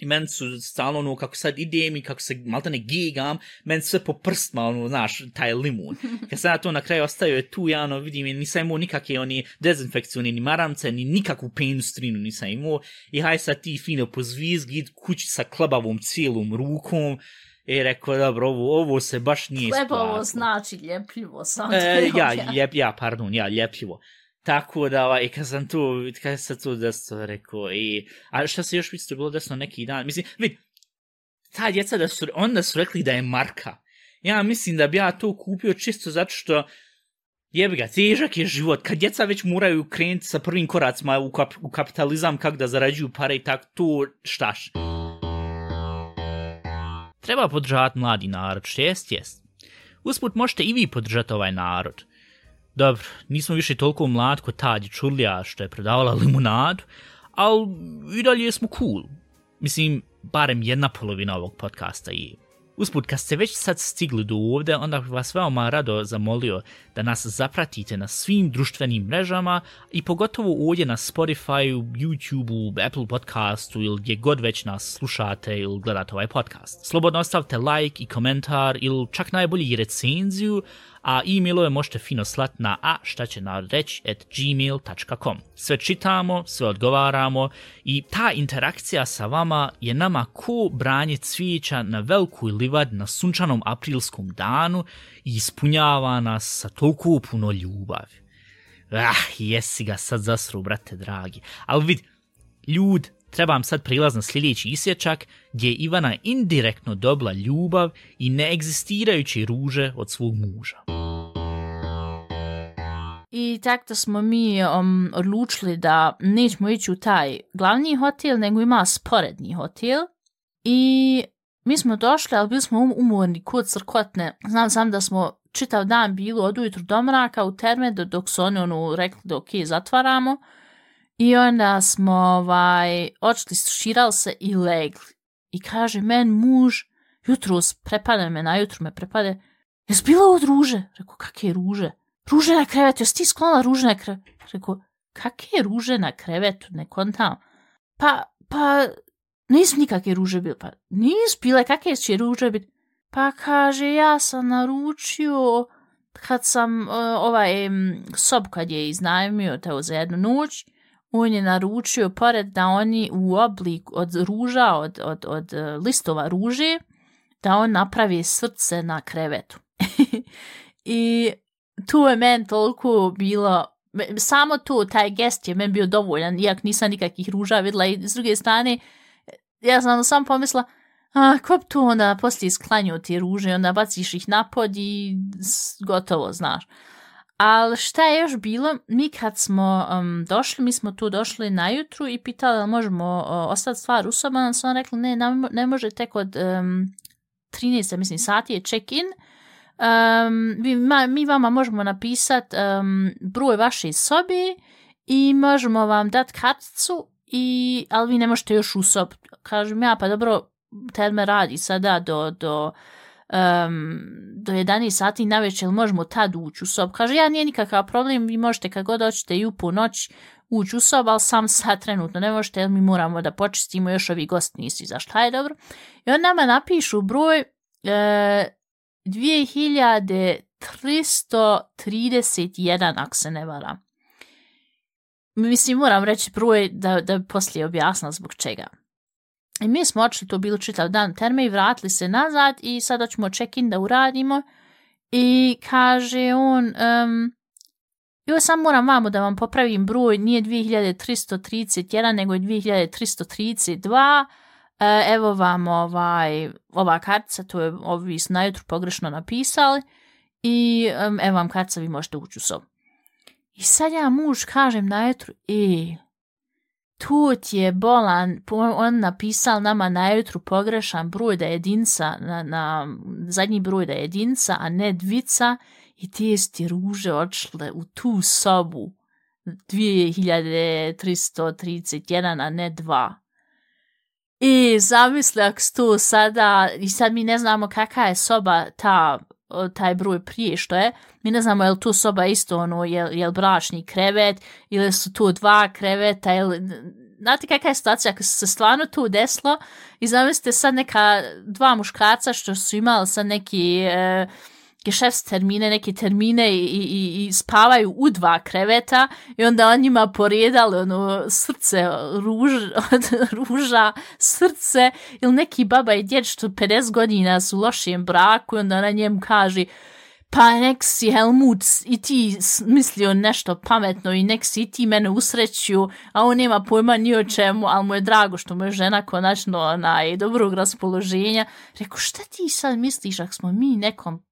i meni su stalno ono kako sad idem i kako se maltene gigam, meni sve po prstima, ono, znaš, taj limun. Kad sam ja to na kraju ostavio je tu, ja ono vidim, nisam imao nikakve oni dezinfekcione, ni maramce, ni nikakvu penustrinu nisam imao. I haj sad ti fino po zvizgi, kući sa klebavom cijelom rukom. I rekao, dobro, ovo, ovo se baš nije isplatilo. znači ljepljivo, sam E, ja. ljep, ja, pardon, ja, ljepljivo. Tako da, ovaj, kad sam tu, kad sam tu desno rekao, i, a šta se još mislite bilo desno neki dan, mislim, vid, ta djeca da su, onda su rekli da je marka. Ja mislim da bi ja to kupio čisto zato što, jebi ga, težak je život, kad djeca već moraju krenuti sa prvim koracima u, kap, u kapitalizam, kako da zarađuju pare i tak, to štaš. Treba podržavati mladi narod, što jest, jest. Usput možete i vi podržati ovaj narod. Dobro, nismo više toliko mlad ko tad Čurlija što je prodavala limunadu, ali i dalje smo cool. Mislim, barem jedna polovina ovog podcasta je. Usput, kad ste već sad stigli do ovde, onda bih vas veoma rado zamolio da nas zapratite na svim društvenim mrežama i pogotovo ovdje na Spotify, YouTube, Apple podcastu ili gdje god već nas slušate ili gledate ovaj podcast. Slobodno ostavite like i komentar ili čak najbolji recenziju, a e-mailove možete fino slat na a šta će narod reći at gmail.com. Sve čitamo, sve odgovaramo i ta interakcija sa vama je nama ko branje cvijeća na velikoj livad na sunčanom aprilskom danu i ispunjava nas sa toliko puno ljubavi. Ah, jesi ga sad zasru, brate dragi. Ali vidi, ljud, trebam sad prilaz na sljedeći isječak gdje je Ivana indirektno dobila ljubav i neegzistirajuće ruže od svog muža. I tako da smo mi um, odlučili da nećemo ići u taj glavni hotel, nego ima sporedni hotel. I mi smo došli, ali bili smo um- umorni kod crkotne. Znam sam da smo čitav dan bilo od ujutru do mraka u terme do, dok su oni ono, rekli da ok, zatvaramo. I onda smo ovaj, očili, širali se i legli. I kaže, men muž, jutro prepade me, na me prepade, jes bila od ruže? Rekao, kakve ruže? Ruže na krevetu, jes ti sklonila ruže na krevetu? Rekao, kakve ruže na krevetu, ne kontam. Pa, pa, nisam nikakve ruže bile. Pa, nis bile, kakve će ruže biti? Pa kaže, ja sam naručio kad sam uh, ovaj sob kad je iznajmio teo za jednu noć, on je naručio pored da oni u oblik od ruža, od, od, od e, listova ruže, da on napravi srce na krevetu. I tu je men toliko bilo, samo to, taj gest je men bio dovoljan, iak nisam nikakvih ruža videla i s druge strane, e, ja sam sam pomisla, a ko bi tu onda poslije sklanju te ruže, onda baciš ih napod i gotovo, znaš. Ali šta je još bilo, mi kad smo um, došli, mi smo tu došli najutru i pitali da možemo uh, ostati stvar u soba, nam su rekli ne, ne može tek od um, 13, mislim, sati je check-in, um, mi, mi vama možemo napisati um, broj vaše sobi i možemo vam dati karticu, i, ali vi ne možete još u sob. Kažem ja, pa dobro, terme radi sada do, do, um, do 11 sati na večer, možemo tad ući u sob. Kaže, ja nije nikakav problem, vi možete kad god hoćete i u noć ući u sob, ali sam sad trenutno ne možete, jer mi moramo da počistimo, još ovi gosti nisu izašli. Hajde, dobro. I on nama napišu broj e, 2331, ako se ne varam. Mislim, moram reći broj da, da poslije objasnam zbog čega. I mi smo očeli to bilo čitav dan terme i vratili se nazad i sada ćemo check-in da uradimo. I kaže on, um, jo sam moram vamo da vam popravim broj, nije 2331 nego je 2332. E, evo vam ovaj, ova kartica, to je ovi su najutru pogrešno napisali. I um, evo vam kartica, vi možete ući u sobu. I sad ja muž kažem najutru, e, tu ti je bolan, on napisal nama na jutru pogrešan broj da je jedinca, na, na zadnji broj da je jedinca, a ne dvica, i ti ti ruže odšle u tu sobu 2331, a ne dva. I zamisli ako tu sada, i sad mi ne znamo kakva je soba ta taj broj prije što je. Mi ne znamo je li tu soba isto ono, je, je li bračni krevet ili su tu dva kreveta ili... Znate kakva je situacija ako se stvarno tu desilo i zamislite sad neka dva muškarca što su imali sad neki... E, gešefs termine, neke termine i, i, i spavaju u dva kreveta i onda on njima poredali ono srce ruž, od ruža, srce ili neki baba i djed što 50 godina su u lošijem braku i onda na njem kaže pa nek si Helmut i ti mislio nešto pametno i nek si i ti mene usrećio, a on nema pojma ni o čemu, ali mu je drago što mu je žena konačno onaj dobrog raspoloženja. Rekao, šta ti sad misliš ako smo mi nekom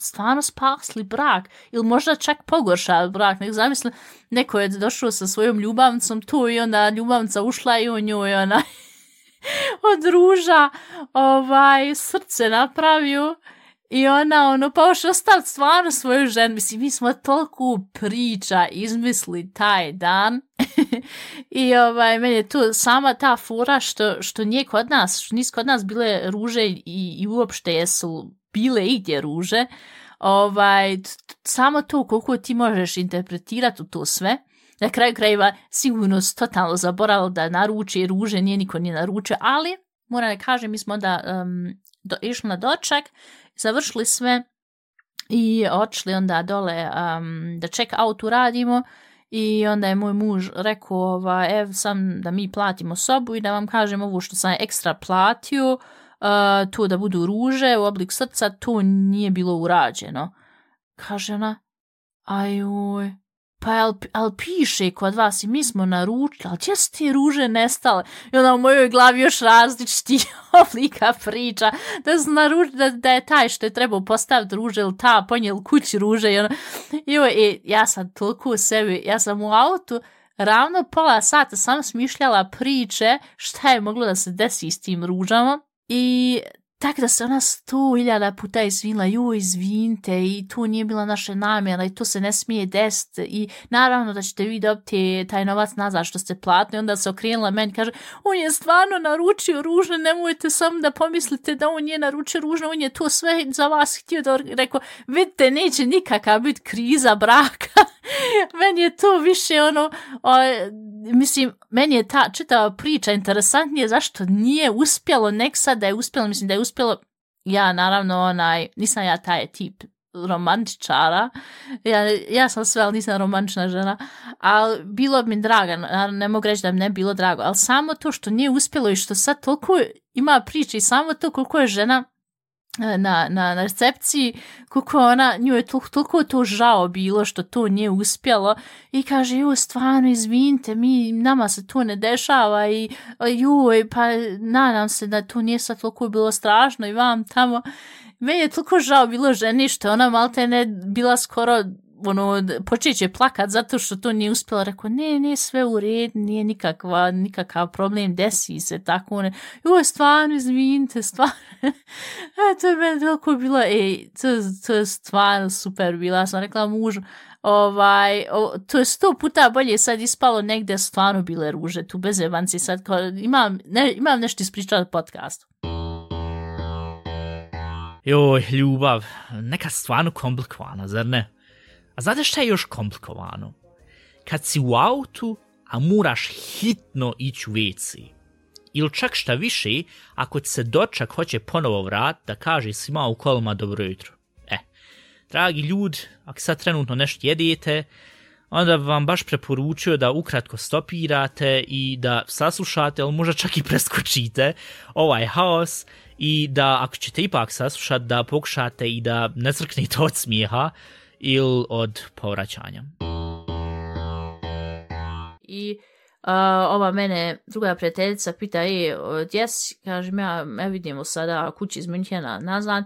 stvarno spasli brak ili možda čak pogoršali brak. Nek zamisli, neko je došao sa svojom ljubavnicom tu i onda ljubavnica ušla i u nju i ona od ruža ovaj, srce napravio i ona ono pa još ostav stvarno svoju ženu. Mislim, mi smo toliko priča izmisli taj dan i ovaj, meni je tu sama ta fura što, što nije kod nas, što nisu kod nas bile ruže i, i uopšte jesu bile igdje ruže, ovaj, samo to koliko ti možeš interpretirati u to sve, na kraju krajeva sigurno totalno zaboravili da naruče ruže, nije niko nije naruče, ali moram da kažem, mi smo onda um, do, išli na doček, završili sve i odšli onda dole um, da check out uradimo i onda je moj muž rekao, ovaj, ev sam da mi platimo sobu i da vam kažem ovo što sam ekstra platio, uh, to da budu ruže u oblik srca, to nije bilo urađeno. Kaže ona, ajoj, pa jel, jel piše kod vas i mi smo naručili, ali gdje su te ruže nestale? I ona u mojoj glavi još različiti oblika priča, da, naruč, da, da je taj što je trebao postaviti ruže ili ta ponijel kući ruže. I, ona, i, ovo, i e, ja sam toliko u sebi, ja sam u autu, ravno pola sata sam smišljala priče šta je moglo da se desi s tim ružama. I tako da se ona sto iljada puta izvinila, ju izvinite i to nije bila naša namjera i to se ne smije desiti i naravno da ćete vi dobiti taj novac nazad što ste platni. i onda se okrenula meni kaže on je stvarno naručio ružno, nemojte samo da pomislite da on je naručio ružno, on je to sve za vas htio da rekao, vidite neće nikakav biti kriza braka meni je to više ono o, mislim, meni je ta čitava priča interesantnije zašto nije uspjelo nek sad da je uspjelo, mislim da je uspjelo ja naravno onaj, nisam ja taj tip romantičara, ja, ja sam sve, ali nisam romantična žena, ali bilo bi mi draga, ne mogu reći da mi ne bilo drago, ali samo to što nije uspjelo i što sad toliko ima priče i samo to koliko je žena E, na, na, na recepciji kako ona, nju je toliko, toliko to žao bilo što to nije uspjelo i kaže, joj, stvarno, izvinite, mi, nama se to ne dešava i joj, pa nadam se da to nije sad toliko bilo strašno i vam tamo. Meni je toliko žao bilo ženi što ona malte ne bila skoro ono, počeće plakat zato što to nije uspjela, rekao, ne, ne, sve u red, nije nikakva, nikakav problem, desi se, tako, ne, joj, stvarno, izvinite, stvarno, e, to je meni toliko bilo, ej, to, to je stvarno super bila, sam rekla mužu, ovaj, o, to je sto puta bolje sad ispalo negde stvarno bile ruže, tu bez evanci, sad, kao, imam, ne, imam nešto ispričati podcastu. Joj, ljubav, neka stvarno komplikovana, zar ne? A znate šta je još komplikovano? Kad si u autu, a moraš hitno ići u WC. Ili čak šta više, ako ti se dočak hoće ponovo vrat da kaže svima u kolima dobro jutro. E, dragi ljudi, ako sad trenutno nešto jedete, onda vam baš preporučio da ukratko stopirate i da saslušate, ali možda čak i preskočite ovaj haos i da ako ćete ipak saslušati, da pokušate i da ne crknete od smijeha, ili od povraćanja. I uh, ova mene druga prijateljica pita, e, gdje si, kažem ja, ne vidimo sada kući iz Münchena nazad,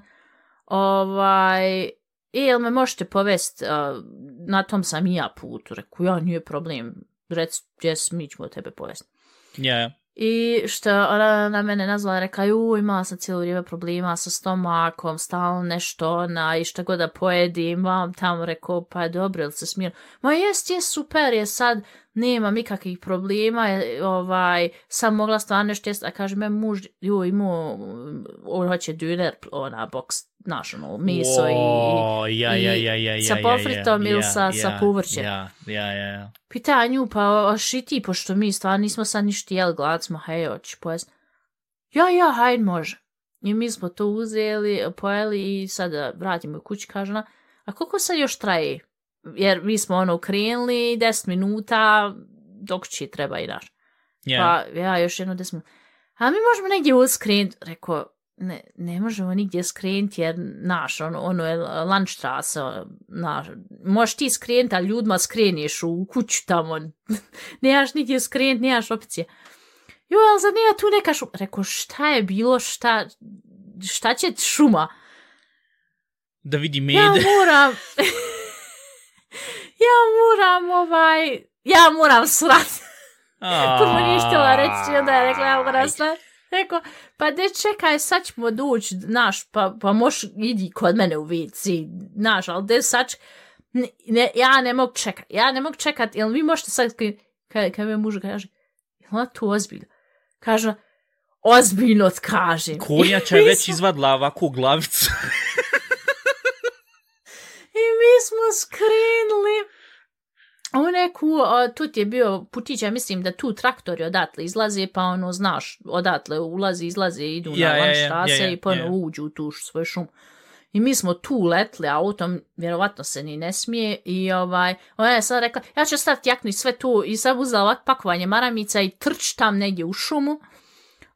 ovaj, e, jel me možete povest, uh, na tom sam i ja putu, reku, ja, nije problem, rec, gdje si, mi ćemo tebe povest. Ja, yeah. I što ona na mene nazvala, reka, ju, imala sam cijelo vrijeme problema sa stomakom, stalno nešto ona i šta god da pojedim, vam tamo rekao, pa je dobro, ili se smije. Ma jest, je super, je sad, nema nikakvih problema, ovaj, sam mogla stvarno nešto jest, a kaže me muž, ju, imao, on hoće diner, ona, boks, znaš, ono, meso oh, i, ja, ja, ja, ja, i sa pofritom ili sa, ja, sa povrćem. Ja, ja, ja, ja. Pita nju, pa šiti, pošto mi stvarno nismo sad ništa jeli, glad smo, hej, hoći pojest. Ja, ja, hajde, može. I mi smo to uzeli, pojeli i sada vratimo u kući, kaže ona, a koliko sad još traje? Jer mi smo ono krenuli 10 minuta, dok će treba i naš. Yeah. Pa ja još jedno 10 minuta. A mi možemo negdje uskrenuti, rekao, ne, ne možemo nigdje skrenuti jer naš, ono, ono je Landstrasse, naš, možeš ti skrenuti, ali ljudima skreniješ u kuću tamo, nemaš nigdje skrenuti, nemaš opcije. Jo, ali za nema tu neka šuma. Rekao, šta je bilo, šta, šta će šuma? Da vidi med. Ja moram, ja moram, ovaj, ja moram srat. to mu ništila reći, onda je rekla, ja moram srat. Rekao, pa de čekaj, sad ćemo doći, naš, pa, pa moš idi kod mene u vici, naš, ali de sad, ne, ne, ja ne mogu čekat, ja ne mogu čekat, jel vi možete sad, kad, kad me muž kaže, jel ona to ozbiljno? Kaže, ozbiljno kaže. Konja će već izvadla ovakvu glavicu. I mi smo skrenuli, u neku, a, tu ti je bio putić, ja mislim da tu traktori odatle izlaze, pa ono, znaš, odatle ulazi, izlaze, idu ja, na lanštrase ja, ja, ja, i ponovno ja. uđu u tu svoj šum. I mi smo tu letli autom, vjerovatno se ni ne smije, i ovaj, ona je sad rekla, ja ću staviti jaknu i sve tu, i sad uzela ovak pakovanje maramica i trč tam negdje u šumu.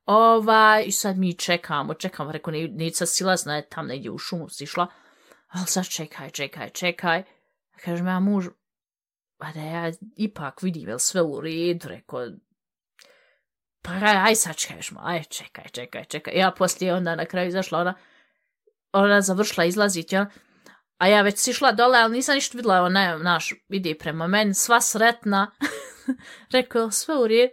Ovaj, I sad mi čekamo, čekamo, rekao, ne, ne sad silazna je tam negdje u šumu sišla, ali sad čekaj, čekaj, čekaj. Kaže me, ja muž, pa da ja ipak vidim, jel sve u redu, rekao, pa aj, sad sačkaješ aj, čekaj, čekaj, čekaj. Ja poslije onda na kraju izašla, ona, ona završila izlaziti, ja, a ja već sišla dole, ali nisam ništa videla, ona, naš, vidi prema meni, sva sretna, rekao, sve u redu.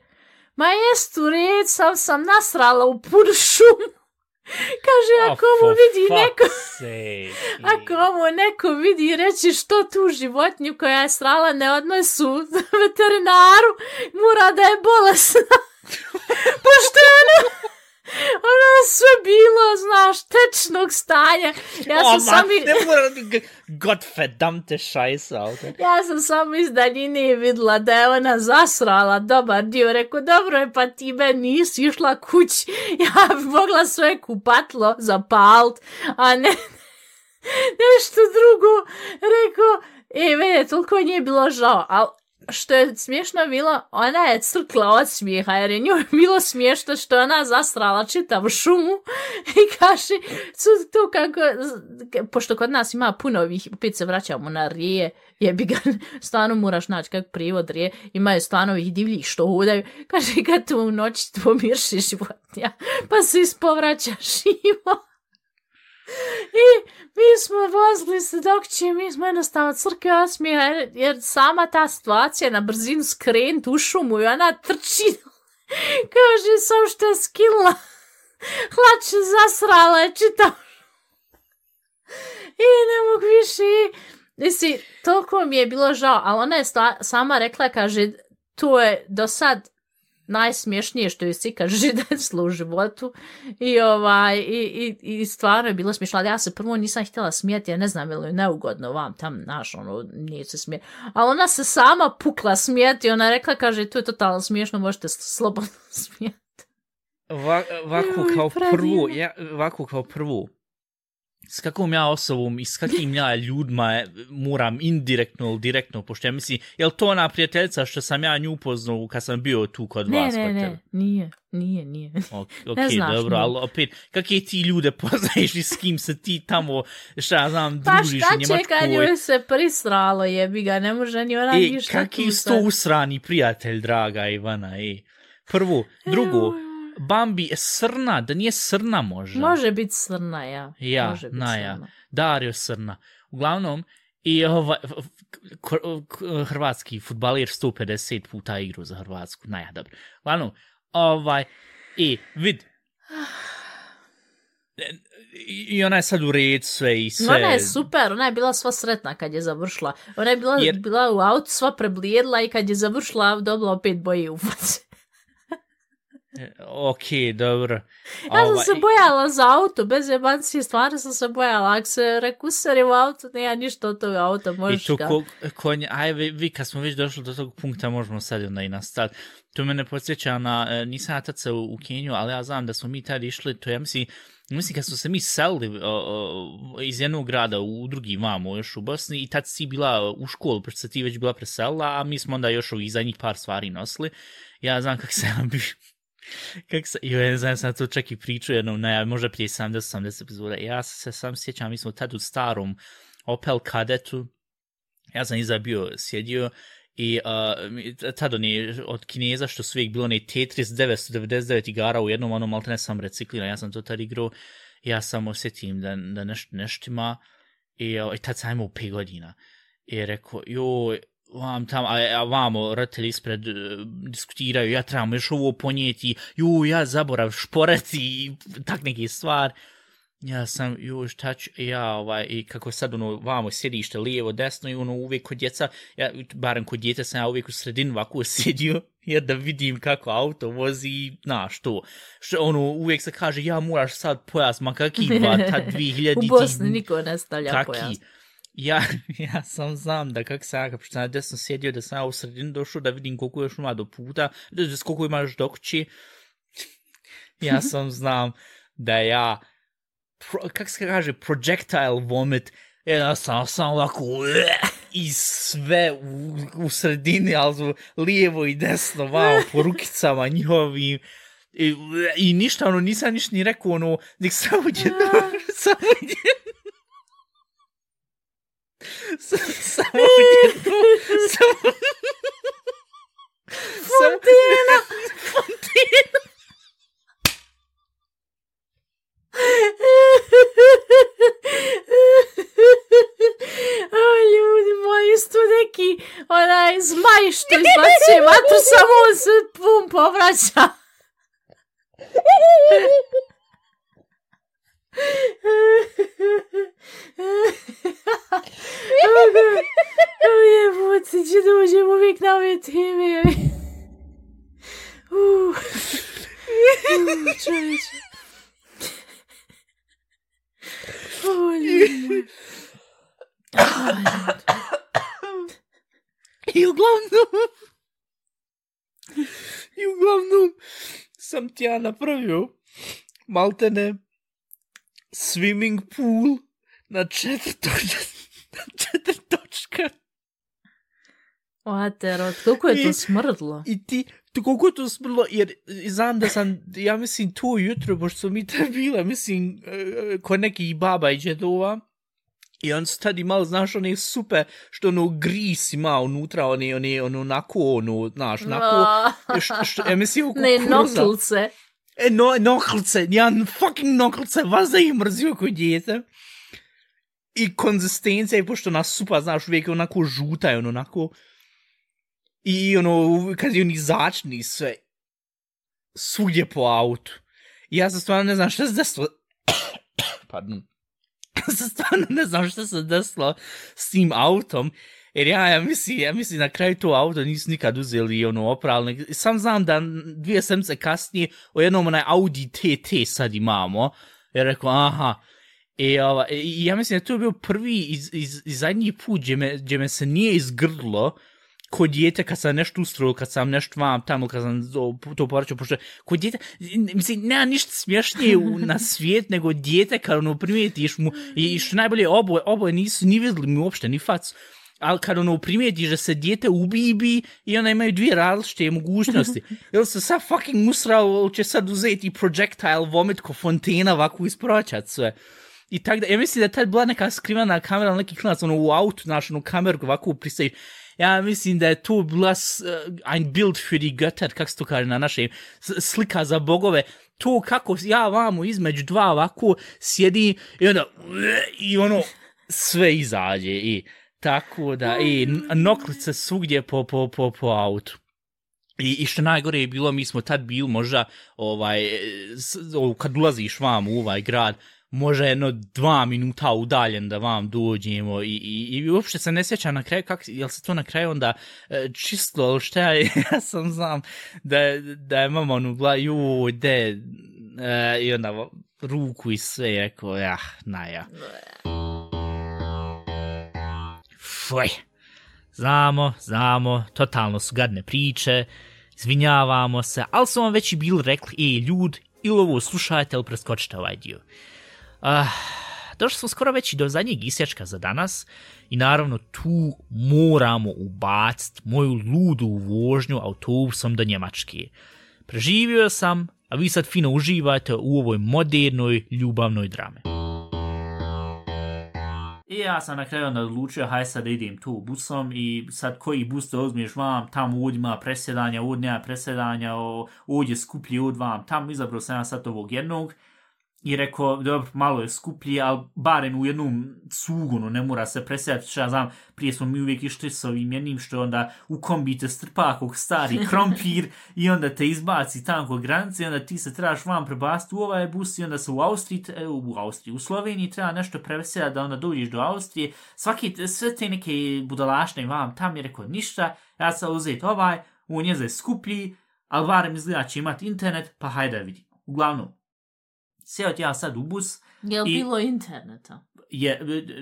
Ma jest u red, sam sam nasrala u punu šumu. Kaže, ako mu vidi neko... Ako mu neko vidi i reći što tu životinju koja je srala ne odnesu veterinaru, mora da je bolesna. Pošto je ona, sve bilo, znaš, tečnog stanja. Ja sam oh, sam... ne mora... Godverdammte Scheiße, Alter. Ja sam samo iz daljine videla da je ona zasrala dobar dio. Rekao, dobro je, pa ti me nisi išla kući. Ja bi mogla sve kupatlo zapalt, a ne nešto drugo. Rekao, e, mene toliko nije bilo žao, ali što je smiješno bilo, ona je crkla od smijeha, jer je njoj bilo smiješno što ona zastrala čitavu šumu i kaže, su to kako, pošto kod nas ima puno ovih, opet se vraćamo na rije, jebi ga, stvarno moraš naći kak privod rije, imaju stvarno ovih divljih što hudaju, kaže, kad tu u noći mirši životinja, pa se ispovraćaš ima. I mi smo vozili se dok će, mi smo jednostavno crke osmija, jer, jer sama ta situacija na brzinu skrenut u šumu i ona trči. Kaže, sam što je skinula, Hlače zasrala je čitav. I ne mogu više. Mislim, toliko mi je bilo žao, ali ona je sta, sama rekla, kaže, to je do sad najsmješnije što je si kaže desilo u životu. I ovaj i, i, i stvarno je bilo smiješno ali ja se prvo nisam htjela smijeti ja ne znam je li neugodno vam tam naš ono nije se smije. Ali ona se sama pukla smijeti ona rekla kaže to je totalno smiješno možete slobodno smijeti ovako kao prvu ja, ovako kao prvu s kakvom ja osobom i s kakvim ja ljudima moram indirektno ili direktno, pošto ja mislim, je li to ona prijateljica što sam ja nju upoznao kad sam bio tu kod ne, vas? Ne, ne, ne, nije, nije, nije. Ok, okay, znaš, dobro, ali opet, kakve ti ljude poznaješ i s kim se ti tamo, šta ja znam, družiš pa u Njemačkoj? Pa šta će kad se prisralo, jebi ga, ne može ni ona e, ništa kakvi sto usrani prijatelj, draga Ivana, e. Prvo, drugo, Bambi je srna, da nije srna možda. Može biti srna, ja. Ja, Može biti na ja. srna. Dario srna. Uglavnom, i ovaj, hrvatski futbalir 150 puta igru za Hrvatsku. Na ja, dobro. Uglavnom, ovaj, i vid, I ona je sad u red sve i sve. Ona je super, ona je bila sva sretna kad je završila. Ona je bila, Jer... bila u autu sva preblijedla i kad je završila dobila opet boje u faci. Ok, dobro. Ja sam se bojala za auto, bez jebancije, stvarno sam se bojala. Ako se rekusari u auto, nema ništa od toga auta, možeš I tu ko, konj, aj, vi, vi, kad smo već došli do tog punkta, možemo sad onda i nastaviti. To mene podsjeća na, e, nisam ja tad se u, u Keniju, ali ja znam da smo mi tad išli, to ja mislim, mislim kad smo se mi selili o, o, iz jednog grada u drugi vamo, još u Bosni, i tad si bila u školu, pošto se ti već bila preselila, a mi smo onda još ovih zadnjih par stvari nosili. Ja znam kako se ja bio Kako se, jo, ne znam, sam to čak i pričao jednom, ne, možda prije 70-80 epizoda. Ja se sam sjećam, mi smo tad u starom Opel kadetu, ja sam iza bio sjedio i uh, tad oni od Kineza, što su uvijek bilo ne Tetris 999 igara u jednom, ono malo ne sam recikliran, ja sam to tad igrao, ja sam osjetim da, da neš, neštima i, uh, i tad sam imao 5 godina. I rekao, joj, vam tam, a, a vamo roditelji ispred uh, diskutiraju, ja trebam još ovo ponijeti, ju, ja zaborav šporati i tak neki stvar. Ja sam, ju, šta ću, ja, ovaj, i kako sad, ono, vamo sjedište, lijevo, desno, i ono, uvijek kod djeca, ja, barem kod djeta sam ja uvijek u sredinu ovako sjedio, jer da vidim kako auto vozi, na, što, što, ono, uvijek se kaže, ja moraš sad pojas, ma kaki, ba, ta 2000 U Bosni niko ne stavlja kaki, pojas ja, ja sam znam da kak se ja, pošto sam desno sjedio, da sam ja u sredinu došao da vidim koliko još ima do puta, da, da koliko imaš do kući. ja sam znam da ja, pro, kak se kaže, projectile vomit, ja sam sam ovako, i sve u, u sredini, ali lijevo i desno, vamo, po rukicama njihovim, I, i ništa, ono, nisam ništa ni rekao, ono, nek samo jedno, samo jedno. Samo jednu... Samo... Fontina! Fontina! o, ljudi moji, isto neki onaj zmaj što izbacuje vatru, samo on se pum povraća. Ами е, подсечи да лъжи му викна, ми ти ми е. Човече. Ами, и главно... Тя направил малтене swimming pool na četiri točka. Na četiri točka. Oatero, koliko je to smrdlo? I ti, to koliko je to smrlo, jer znam da sam, ja mislim, to jutro, pošto su mi te bile, mislim, uh, ko neki baba i džedova, I on su tad imali, znaš, one supe, što ono gris ima unutra, one, one, ono, onako, ono, znaš, onako, što, što, ja mislim, Ne, kukuruza. E, no, noklice, ja fucking noklice, vas da ih mrzio ko djete. I konzistencija, i pošto ona supa, znaš, uvijek je onako žuta, je ono, onako, i ono, kad je oni začni sve, svugdje po autu. I ja se stvarno ne znam šta se desilo, pardon, se stvarno ne znam šta se desilo s tim autom, Jer ja, ja mislim, ja mislim na kraju to auto nisu nikad uzeli ono opralne. Sam znam da dvije semce kasnije o jednom onaj Audi TT sad imamo. Ja rekao, aha. I, ova, e, i ja mislim da to je bio prvi iz, iz, iz zadnji put gdje me, gdje me se nije izgrdlo kod djete kad sam nešto ustrojio, kad sam nešto vam tamo, kad sam to, to poraćao, pošto kod djete, mislim, nema ništa smješnije u, na svijet nego djete kad ono primijetiš mu, i što najbolje, oboje, oboje nisu ni vidjeli mi uopšte, ni facu ali kad ono primijetiš da se dijete ubibi i onda imaju dvije različite mogućnosti. Ili se sad fucking musrao, ili će sad uzeti projectile vomit ko fontena ovako isproćat sve. I tak da, ja mislim da je tad bila neka skrivana kamera, ali neki klinac, ono u autu, znaš, ono kameru ovako pristaviš. Ja mislim da je to bila uh, ein Bild für die Götter, kako se to kaže na našem, slika za bogove. To kako ja vamo između dva ovako sjedi i onda, i ono, sve izađe i tako da, i noklice svugdje po, po, po, po autu. I, I što najgore je bilo, mi smo tad bili možda, ovaj, s, o, kad ulaziš vam u ovaj grad, možda jedno dva minuta udaljen da vam dođemo i, i, i uopšte se ne sjećam na kraju, kak, jel se to na kraju onda e, čistilo, ali šta je, ja sam znam da, da je mama ono bila, joj, de, e, i onda ruku i sve, rekao, ja, na ja. Fuj. Znamo, znamo, totalno su gadne priče, izvinjavamo se, ali su vam već i bili rekli, ej, ljud, ili ovo slušajte, ili preskočite ovaj dio. Uh, došli smo skoro već i do zadnjeg isječka za danas i naravno tu moramo ubaciti moju ludu vožnju autobusom do Njemačke. Preživio sam, a vi sad fino uživate u ovoj modernoj ljubavnoj drame. I ja sam na kraju onda odlučio, haj sad da idem tu busom i sad koji bus da uzmiješ vam, tamo ovdje ima presjedanja, ovdje nema presjedanja, ovdje skuplji od vam, tamo izabrao sam ja sad ovog jednog i rekao, dobro, malo je skuplji, ali barem u jednom cugunu ne mora se presjedati, što ja znam, prije smo mi uvijek išli s ovim jednim što onda u kombi te strpa kog stari krompir i onda te izbaci tamo kod granice i onda ti se trebaš vam prebaciti u ovaj bus i onda se u Austriji, u Austriji, u Sloveniji treba nešto prevesjeti da onda dođeš do Austrije. Svaki, sve te neke budalašne vam tam je rekao ništa, ja sam uzeti ovaj, on je za skuplji, ali barem izgleda će imati internet, pa hajde da vidimo. Uglavnom, sjeo ja sad u bus. Je li bilo interneta? Je,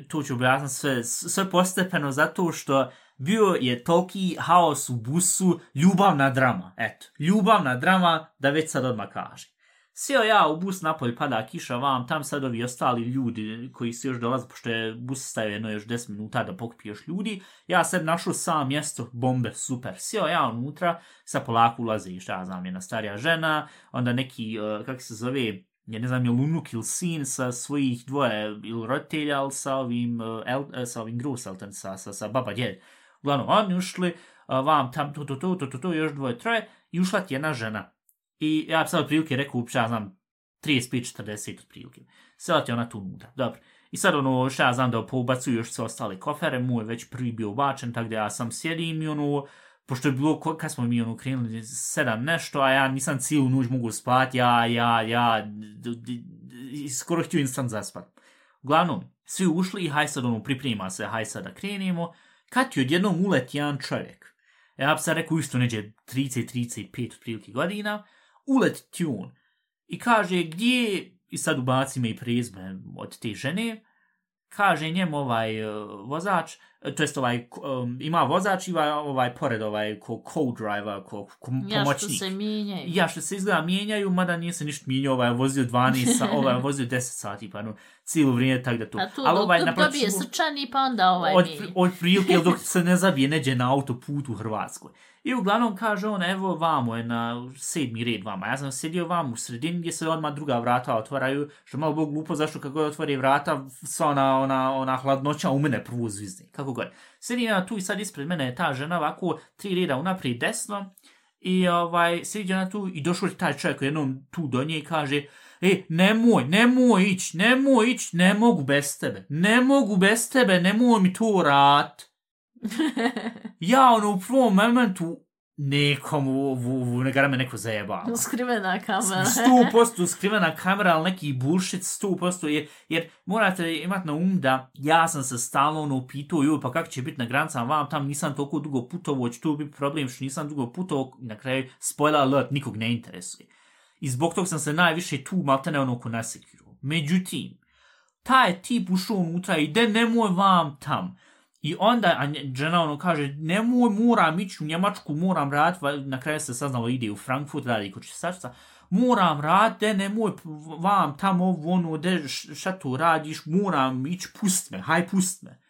tu ću objasniti sve, sve postepeno zato što bio je toliki haos u busu, ljubavna drama, eto, ljubavna drama, da već sad odmah kaže. Sjeo ja u bus, napolje pada kiša vam, tam sad ovi ostali ljudi koji se još dolaze, pošto je bus stavio jedno još 10 minuta da pokupiješ ljudi, ja sad našao sam mjesto, bombe, super. Sjeo ja unutra, sa polako ulazi, šta ja znam, jedna starija žena, onda neki, uh, kako se zove, ja ne znam, je unuk ili sin sa svojih dvoje ili roditelja, ali sa ovim, uh, el, eh, sa ovim Gruselten, sa, sa, sa baba djed. Uglavnom, oni ušli, eh, vam tam, to, to, to, to, to, to, još dvoje, troje, i ušla ti jedna žena. I ja sam otprilike rekao, ja znam, 35-40 otprilike. Sjela ti ona tu nuda, dobro. I sad ono, šta ja znam da poubacuju još sve ostale kofere, mu je već prvi bio ubačen, tako da ja sam sjedim i ono, pošto je bilo, kad smo mi ono krenuli, sedam nešto, a ja nisam cijelu noć mogu spati, ja, ja, ja, i skoro htio instant zaspat. Uglavnom, svi ušli i haj sad ono priprema se, haj sad da krenemo, kad ti odjednom uleti jedan čovjek. Ja bi sad rekao isto neđe 30-35 otprilike godina, uleti ti on i kaže gdje, i sad ubaci me i prezme od te žene, kaže njemu ovaj uh, vozač, to jest ovaj, um, ima vozač i ovaj, pored ovaj ko co-driver, ko, ko Ja pomoćnik. što se mijenjaju. Ja što se izgleda mijenjaju, mada nije se ništa mijenjao, ovaj je vozio 12 sa, ovaj je vozio 10 sati, pa no, cijelo vrijeme tak da to. A tu Ali dok ovaj ovaj dobije naplaćivo- srčani, pa onda ovaj od, mijenja. od prilike dok se ne zabije neđe na autoputu u Hrvatskoj. I uglavnom kaže on, evo vamo je na sedmi red vama. Ja sam sjedio vamo u sredini gdje se odmah druga vrata otvaraju, što je malo bilo glupo zašto kako god otvori vrata, sva ona, ona, ona hladnoća u mene prvo zvizne. Kako god. Sjedim ja tu i sad ispred mene je ta žena ovako tri reda unaprijed desno i ovaj, sjedi ona tu i došao je taj čovjek jednom tu do nje i kaže E, nemoj, nemoj ić, nemoj ić, ne mogu bez tebe. Ne mogu bez tebe, nemoj mi to rat. ja ono u prvom momentu nekom u, u, u me neko zajebao. Skrivena kamera. Sto posto skrivena kamera, ali neki bullshit, sto posto, jer, jer morate imati na um da ja sam se stalno ono pitao, joj, pa kako će biti na granicama, vam tam nisam toliko dugo putovao, će to biti problem što nisam dugo putovao, na kraju, spoiler alert, nikog ne interesuje. I zbog tog sam se najviše tu maltene ono ko nasekirao. Međutim, taj tip ušao unutra i de nemoj vam tam. I onda žena ono kaže, nemoj, moram ići u Njemačku, moram raditi, na kraju se saznalo ide u Frankfurt, radi kod čistačica, moram raditi, de nemoj vam tamo ovo ono, de šta tu radiš, moram ići, pust me, haj pust me.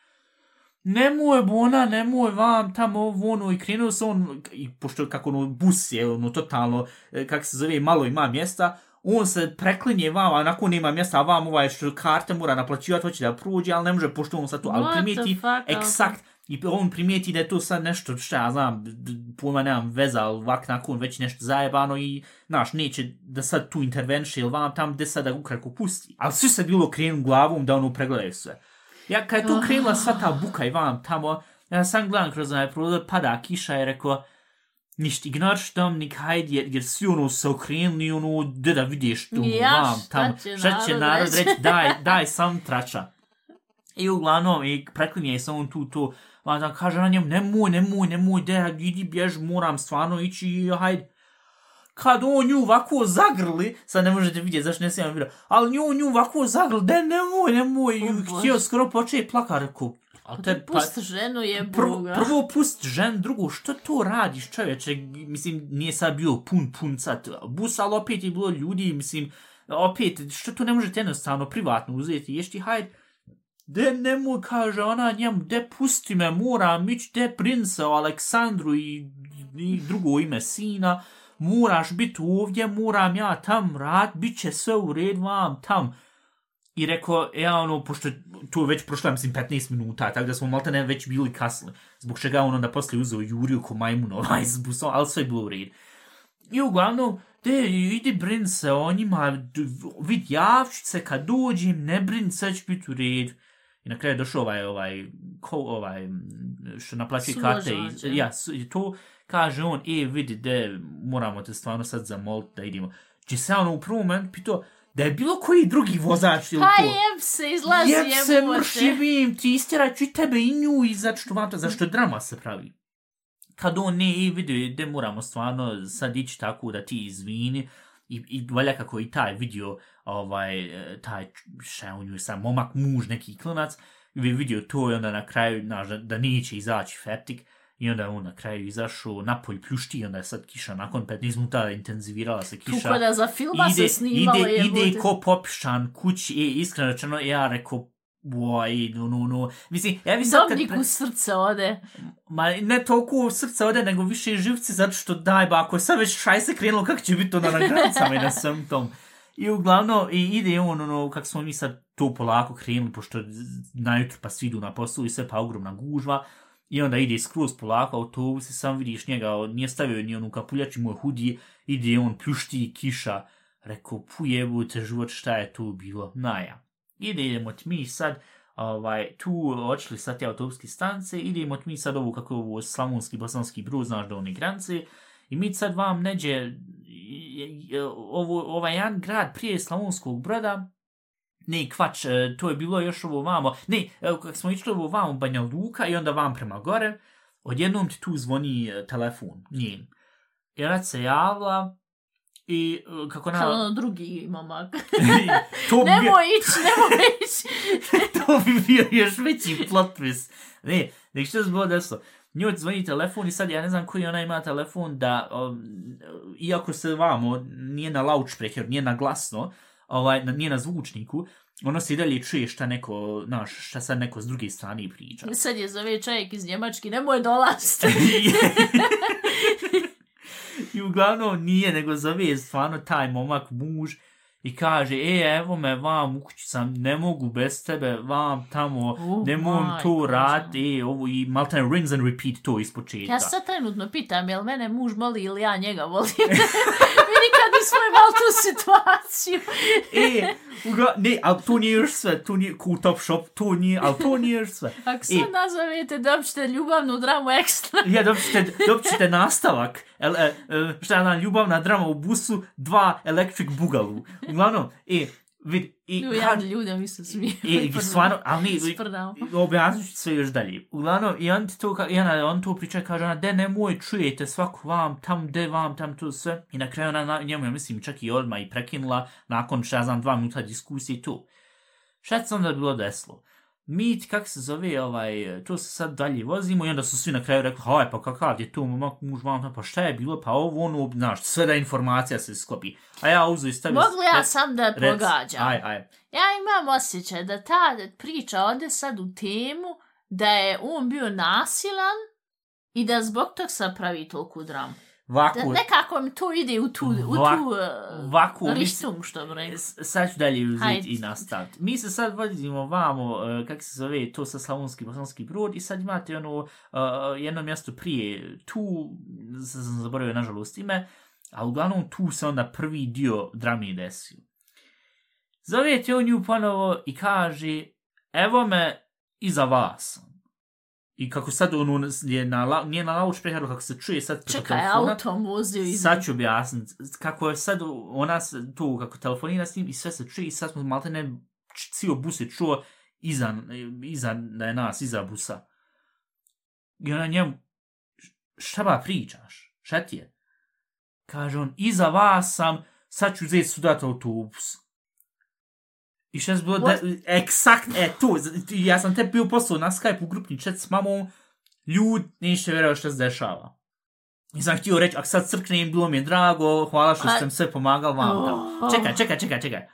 Nemoj bona, nemoj vam tamo ovo ono, i krenuo se on, i pošto kako ono bus je ono totalno, e, kako se zove, malo ima mjesta, on se preklinje vam, a nakon nema mjesta, a vam ovaj što karte mora naplaćivati, hoće da prođe, ali ne može pošto on sad tu, ali primijeti, eksakt, i on primijeti da je to sad nešto, šta ja znam, pojma nemam veza, ali vak nakon već nešto zajebano i, znaš, neće da sad tu intervenše ili vam tam gde sad da ukratko pusti. Ali svi se bilo krenu glavom da ono pregledaju sve. Ja, kad je tu krenula sva ta buka i vam tamo, ja sam gledam kroz onaj prozor, pada kiša i rekao, ništa, ignoriš Dominik, hajde, jer, jer svi ono se okrenuli ono, gde da vidiš tu, Ja, vam šta tamo, će šta će narod narod reći? reći, daj, daj sam trača. I uglavnom, i preklinje se on tu to, a da kaže na njemu, nemoj, nemoj, nemoj, de, idi bjež, moram stvarno ići, hajde. Kad on nju ovako zagrli, sad ne možete vidjeti zašto ne snijem video, ali nju, nju ovako zagrli, de, nemoj, nemoj, i O, Bože. htio skoro početi plaka, rekao, ali te, pa, Pusti ženu je Boga. prvo pust žen, drugo, što to radiš čovječe, mislim, nije sad bio pun, pun sad bus, ali opet je bilo ljudi, mislim, opet, što to ne možete jednostavno privatno uzeti, ješti, hajde, de nemoj, kaže ona njemu, de pusti me, moram ići, de prince o Aleksandru i, i drugo ime sina, moraš biti ovdje, moram ja tam rad, bit će sve u red vam tam. I rekao, ja ono, pošto je tu već prošlo, mislim, 15 minuta, tako da smo malte ne već bili kasni. Zbog čega je on onda poslije uzeo Juriju ko majmun ovaj s busom, ali sve je bilo u red. I uglavnom, de, idi brin se o njima, vid javčice, kad dođem, ne brin, sve će biti u red. I na kraju je došao ovaj, ovaj, ko, ovaj, što naplaćuje karte. I, ja. ja, su- i to kaže on, e, vidi, de, moramo te stvarno sad zamoliti da idemo. Či se ono u prvom momentu pitao, da je bilo koji drugi vozač ili Pa to. jeb se, izlazi Jeb se jebote. mršivim, ti istjerat ću i tebe i nju i zašto vam to, zašto drama se pravi. Kad on ne i vidio, da moramo stvarno sad ići tako da ti izvini, i, i valja kako i taj vidio, ovaj, taj, šta je on nju sam, momak, muž, neki klinac, vi vidio to i onda na kraju, znaš, da, da neće izaći fetik, i onda je on na kraju izašao, napolj pljušti, i onda je sad kiša, nakon 15 minuta intenzivirala se kiša Tu da za filma ide, se snimalo ide, jebote. ide ko popišan kući i iskreno rečeno ja rekao Boj, no, no, no. Mislim, ja bi sad kad... Dobnik u srce ode. Ma ne toliko u srce ode, nego više živci, zato što daj, ba, ako je sad već šaj se krenulo, kako će biti onda na granicama i na svem tom. I uglavnom, i ide on, ono, kako smo mi sad to polako krenuli, pošto najutro pa svi idu na poslu i sve pa ogromna gužva, i onda ide skroz polako autobus i sam vidiš njega, on nije stavio ni onu kapuljač i moj hudi, ide on pljušti kiša, rekao, pujebujte život, šta je tu bilo, naja. Ide, idemo ti mi sad, ovaj, tu očili sa te autobuske stance, idemo ti mi sad ovu, kako je ovo slavonski, bosanski brud, znaš do one granice, i mi sad vam neđe, ovo, ovaj jedan grad prije Slavonskog broda, Ne, kvač, e, to je bilo još ovo vamo. Ne, evo, kako smo išli ovo vamo Banja Luka i onda vam prema gore, odjednom ti tu zvoni e, telefon, njen. I ona se javila i e, kako na... Kao ono drugi momak. to bi nemoj ići, nemoj ići. to bi bio još veći plot twist. Ne, nek što se bilo desilo. Njoj zvoni telefon i sad ja ne znam koji ona ima telefon da, um, iako se vamo nije na loudspeaker, nije na glasno, ovaj, nije na zvučniku, ono se i dalje čuje šta neko, znaš, šta sad neko s druge strane priča. Sad je zove čovjek iz Njemački, nemoj dolaziti. I uglavnom nije, nego zove stvarno taj momak muž i kaže, e, evo me, vam, u kući sam, ne mogu bez tebe, vam tamo, Oh ne mogu to raditi, e, ovo i maltene rings and repeat to iz početka. Ja sad trenutno pitam, jel mene muž moli ili ja njega volim? Mi nikad nismo imali tu situaciju. E, uga, ne, ali to nije još sve, to nije cool top shop, to nije, ali to nije još sve. Ako sad E. nazovete, dobit ćete ljubavnu dramu ekstra. Ja, dobit ćete, dobit ćete nastavak. El, e, e, šta je ona ljubavna drama u busu, dva electric bugalu. Uglavnom, e, vid, i, Ju, ja ljudem mi se smiju. I, i stvarno, ali Sprdamo. objasnit ću sve još dalje. Uglavnom, i on to, i ona, on to priča, kaže ona, de nemoj, čujete svako vam, tam, de vam, tam, to sve. I na kraju ona na, njemu, ja mislim, čak i odmah i prekinula, nakon, šta ja znam, dva minuta diskusije i to. Šta se onda bilo desilo? Ti, kak se zove, ovaj, to se sad dalje vozimo i onda su svi na kraju rekli, haj, pa kakav je to momak, muž, vam, pa šta je bilo, pa ovo, ono, znaš, sve da informacija se sklopi. A ja uzu i stavio... Mogu ja rec- sam da rec- pogađam? Aj, aj. Ja imam osjećaj da ta priča ode sad u temu da je on bio nasilan i da zbog tog sad pravi toliku dramu. Da, Vaku, nekako mi to ide u tu, u Vak- tu uh, vaku, rištung, što bi rekao. Sad ću dalje uzeti i nastaviti. Mi se sad vodimo vamo, uh, kako se zove, to sa Slavonski, Bosanski brod i sad imate ono, uh, jedno mjesto prije, tu, sad sam zaboravio nažalost ime, a uglavnom tu se onda prvi dio drame desio. Zovete on nju ponovo i kaže, evo me iza vas. I kako sad ono je na, nije na loudspeakeru, kako se čuje sad preko Čekaj, telefona. autom vozio iz... Sad ću objasniti. Kako je sad ona tu, kako telefonira s njim i sve se čuje i sad smo malte ne cijel bus je čuo iza, iza da je nas, iza busa. I ona njemu, "Š- šta ba pričaš? Šta ti je? Kaže on, iza vas sam, sad ću uzeti sudat autobus. I šta je bilo, da, eksakt, e, tu, z- ja sam te bio poslao na Skype u grupni chat s mamom, ljud, neće vjerovati šta se dešava. I sam htio reći, ako sad crknem, bilo mi je drago, hvala što ste mi sve pomagali vam tamo. Oh. Čekaj, čekaj, čekaj, čekaj.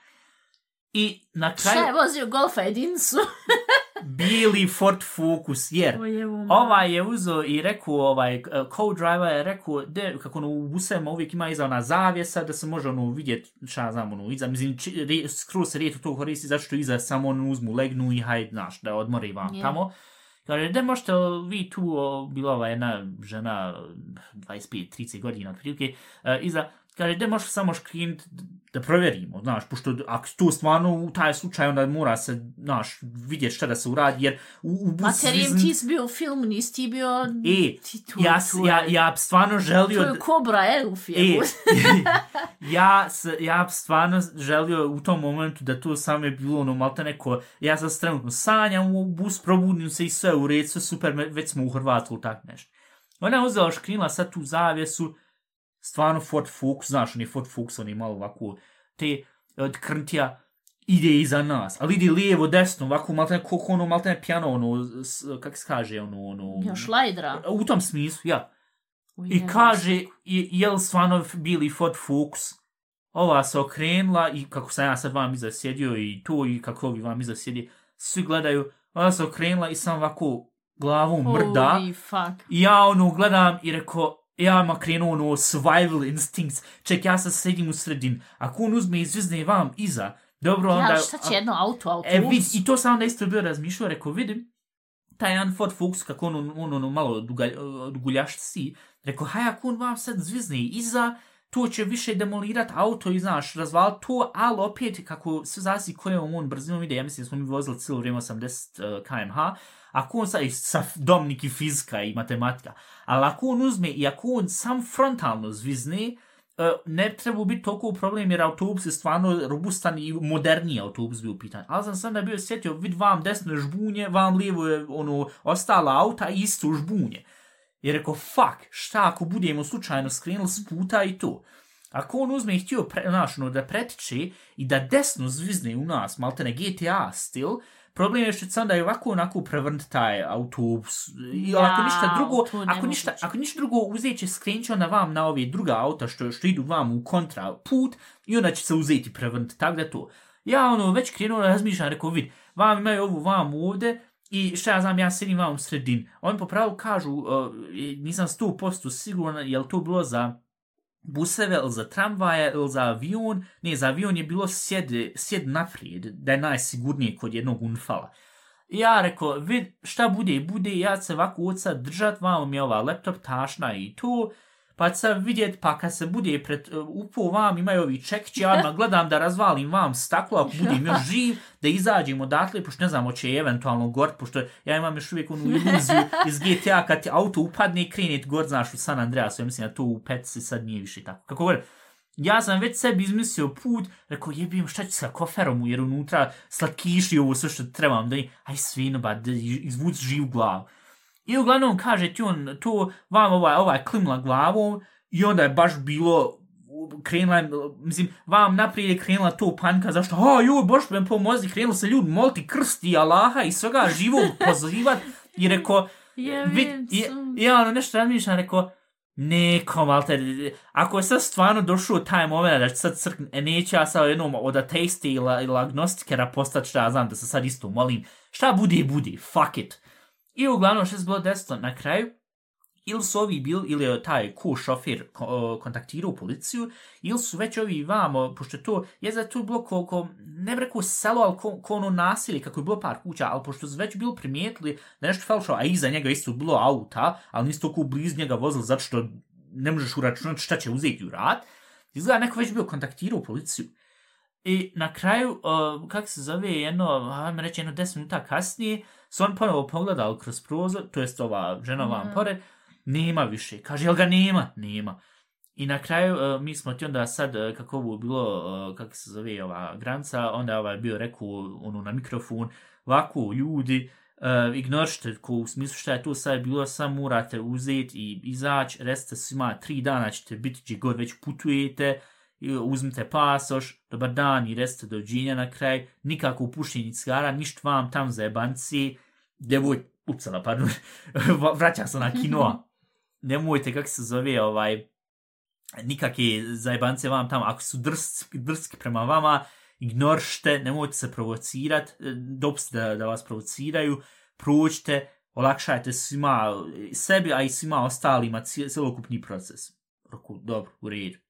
I na Šta je kraju, vozio golfa jedincu? bili Ford Focus, jer ovaj je uzo i rekao, ovaj, eh, co-driver je rekao, de, kako ono, u busema uvijek ima iza ona zavjesa, da se može ono vidjet, šta znam, ono, iza, mislim, či, skroz se rijetko to koristi, zato što iza samo ono uzmu, legnu i hajde, znaš, da odmori vam Je. tamo. Kaže, de možete vi tu, o, bila ova jedna žena, 25-30 godina otprilike, uh, iza, kaže, de možete samo škrinit da provjerimo, znaš, pošto ako to stvarno u taj slučaj, onda mora se, znaš, vidjeti šta da se uradi, jer u, u bus Materijem zvizn- ti si bio u filmu, nisi ti bio... E, ti tu, ja, tu ja, ja stvarno želio... To je Kobra E, je. ja, s, ja bi stvarno želio u tom momentu da to samo je bilo ono malte neko, ja sam trenutno sanjam u bus, probudim se i sve u red, sve super, već smo u Hrvatsku tak nešto. Ona je uzela škrinila sad tu zavjesu, stvarno Ford Focus, znaš, on je Ford Focus, on je malo ovako, te od krntija, ide iza nas, ali ide lijevo, desno, ovako malte koliko ono, malte pijano, ono, s, kak se kaže, ono, ono... Još lajdra. U tom smislu, ja. I kaže, je, je li stvarno bili Ford Focus? Ova se okrenula i kako sam ja sad vam iza sjedio i to i kako ovi vam iza sjedi, svi gledaju, ona se okrenula i sam ovako glavom mrda. Holy fuck. I ja ono gledam i rekao, ja ma krenuo ono survival instincts, ček ja sad sedim u sredin, ako on uzme i zvizne vam iza, dobro onda... Ja, šta će jedno auto, autobus? E, vid, i to sam onda isto bio razmišljao, rekao, vidim, taj jedan Ford Focus, kako on, on, on, malo dugalj, duguljaš si, rekao, haj, ako on vam sad zvizne iza, to će više demolirat auto i, znaš, razval to, ali opet, kako sve zasi kojom on brzinom ide, ja mislim da smo mi vozili cijelo vrijeme 80 uh, eh, kmh, ako on sa, sa domnik i fizika i matematika, ali ako on uzme i ako on sam frontalno zvizne, eh, ne treba biti toliko problem jer autobus je stvarno robustan i moderniji autobus bio pitan. Ali sam sam da bio sjetio, vid vam desno je žbunje, vam lijevo je ono, ostala auta i isto žbunje. Jer rekao, fuck, šta ako budemo slučajno skrenuli s puta i to. Ako on uzme i htio pre, znaš, ono, da pretiče i da desno zvizne u nas, malte ne GTA stil, problem je što će onda i ovako onako prevrnt taj autobus. I Ja, ako ništa drugo, ako ništa, ako ništa drugo uzet će skrenut će onda vam na ove druga auta što, što idu vam u kontra put i onda će se uzeti prevrnt. Tako da to. Ja ono već krenuo razmišljam, rekao vid, vam imaju ovu vam ovde, I šta ja znam, ja sedim vam u sredin. Oni po pravu kažu, uh, nisam 100% siguran, je li to bilo za buseve ili za tramvaje ili za avion. Ne, za avion je bilo sjed, sjed naprijed, da je najsigurnije kod jednog unfala. I ja rekao, vid, šta bude, bude, ja se ovako od sad držat, vam je ova laptop tašna i to, pa ću sad vidjet, pa kad se bude pred, e, upo vam imaju ovi čekići, ja odmah gledam da razvalim vam staklo, ako budem još živ, da izađemo odatle, pošto ne znam, hoće eventualno gort, pošto ja imam još uvijek onu iluziju iz GTA, kad ti auto upadne i krenet ti gort, znaš, u San Andreasu, ja mislim da to u Petsi sad nije više tako. Kako gore, ja sam već sebi izmislio put, rekao jebim šta ću sa koferom, jer unutra slatkiši ovo sve što trebam, da aj svino, ba, da izvuc živ glavu. I uglavnom kaže ti on to vam ovaj, ovaj klimla glavom i onda je baš bilo krenula, mislim, vam naprijed je krenula to panika, zašto, a joj, boš me pomozi, krenuli se ljudi moliti krsti Allaha i svega živog pozivat. I rekao, Ja vid, ono nešto razmišljam, rekao, neko, malte, ako je sad stvarno došao taj moment da će sad crkn, e, neće ja sad jednom od ateisti ili, ili agnostikera postati šta ja znam da se sad isto molim, šta bude, bude, fuck it. I uglavnom što se bilo desilo na kraju, ili su ovi bili, ili je taj ku šofir kontaktirao policiju, ili su već ovi vamo, pošto to, je za to bilo ko, ko ne bi rekao selo, ali ko, ko ono nasilje, kako je bilo par kuća, ali pošto su već bili primijetili da nešto falšao, a iza njega isto bilo auta, ali nisu toliko bliz njega vozili, zato što ne možeš uračunati šta će uzeti u rad, izgleda neko već bio kontaktirao policiju. I na kraju, uh, kako se zove, jedno, ajme reći, jedno 10 minuta kasnije, su on ponovo pogledali kroz prozor, to jest ova žena vam Mhm. pored, nema više. Kaže, jel ga nema? Nema. I na kraju, uh, mi smo ti onda sad, uh, kako ovo bilo, uh, kako se zove ova granca, onda je ovaj bio rekao ono, na mikrofon, ovako, ljudi, uh, ignoršte, ko u smislu šta je to sad bilo, sam morate uzeti i izaći, recite svima, tri dana ćete biti gdje god već putujete, i uzmite pasoš, dobar dan i recite dođenja na kraj, nikako upuštenje cigara, ništa vam tam za jebanci, devoj, ucala, pardon, vraća se na kinoa, nemojte, kako se zove, ovaj, nikakve zajebance vam tam, ako su drski, drski prema vama, ignoršte, nemojte se provocirat, e, dopustite da, da vas provociraju, prođite, olakšajte svima, e, sebi, a i svima ostalima cijel- cjelokupni proces. Roku, dobro, u redu.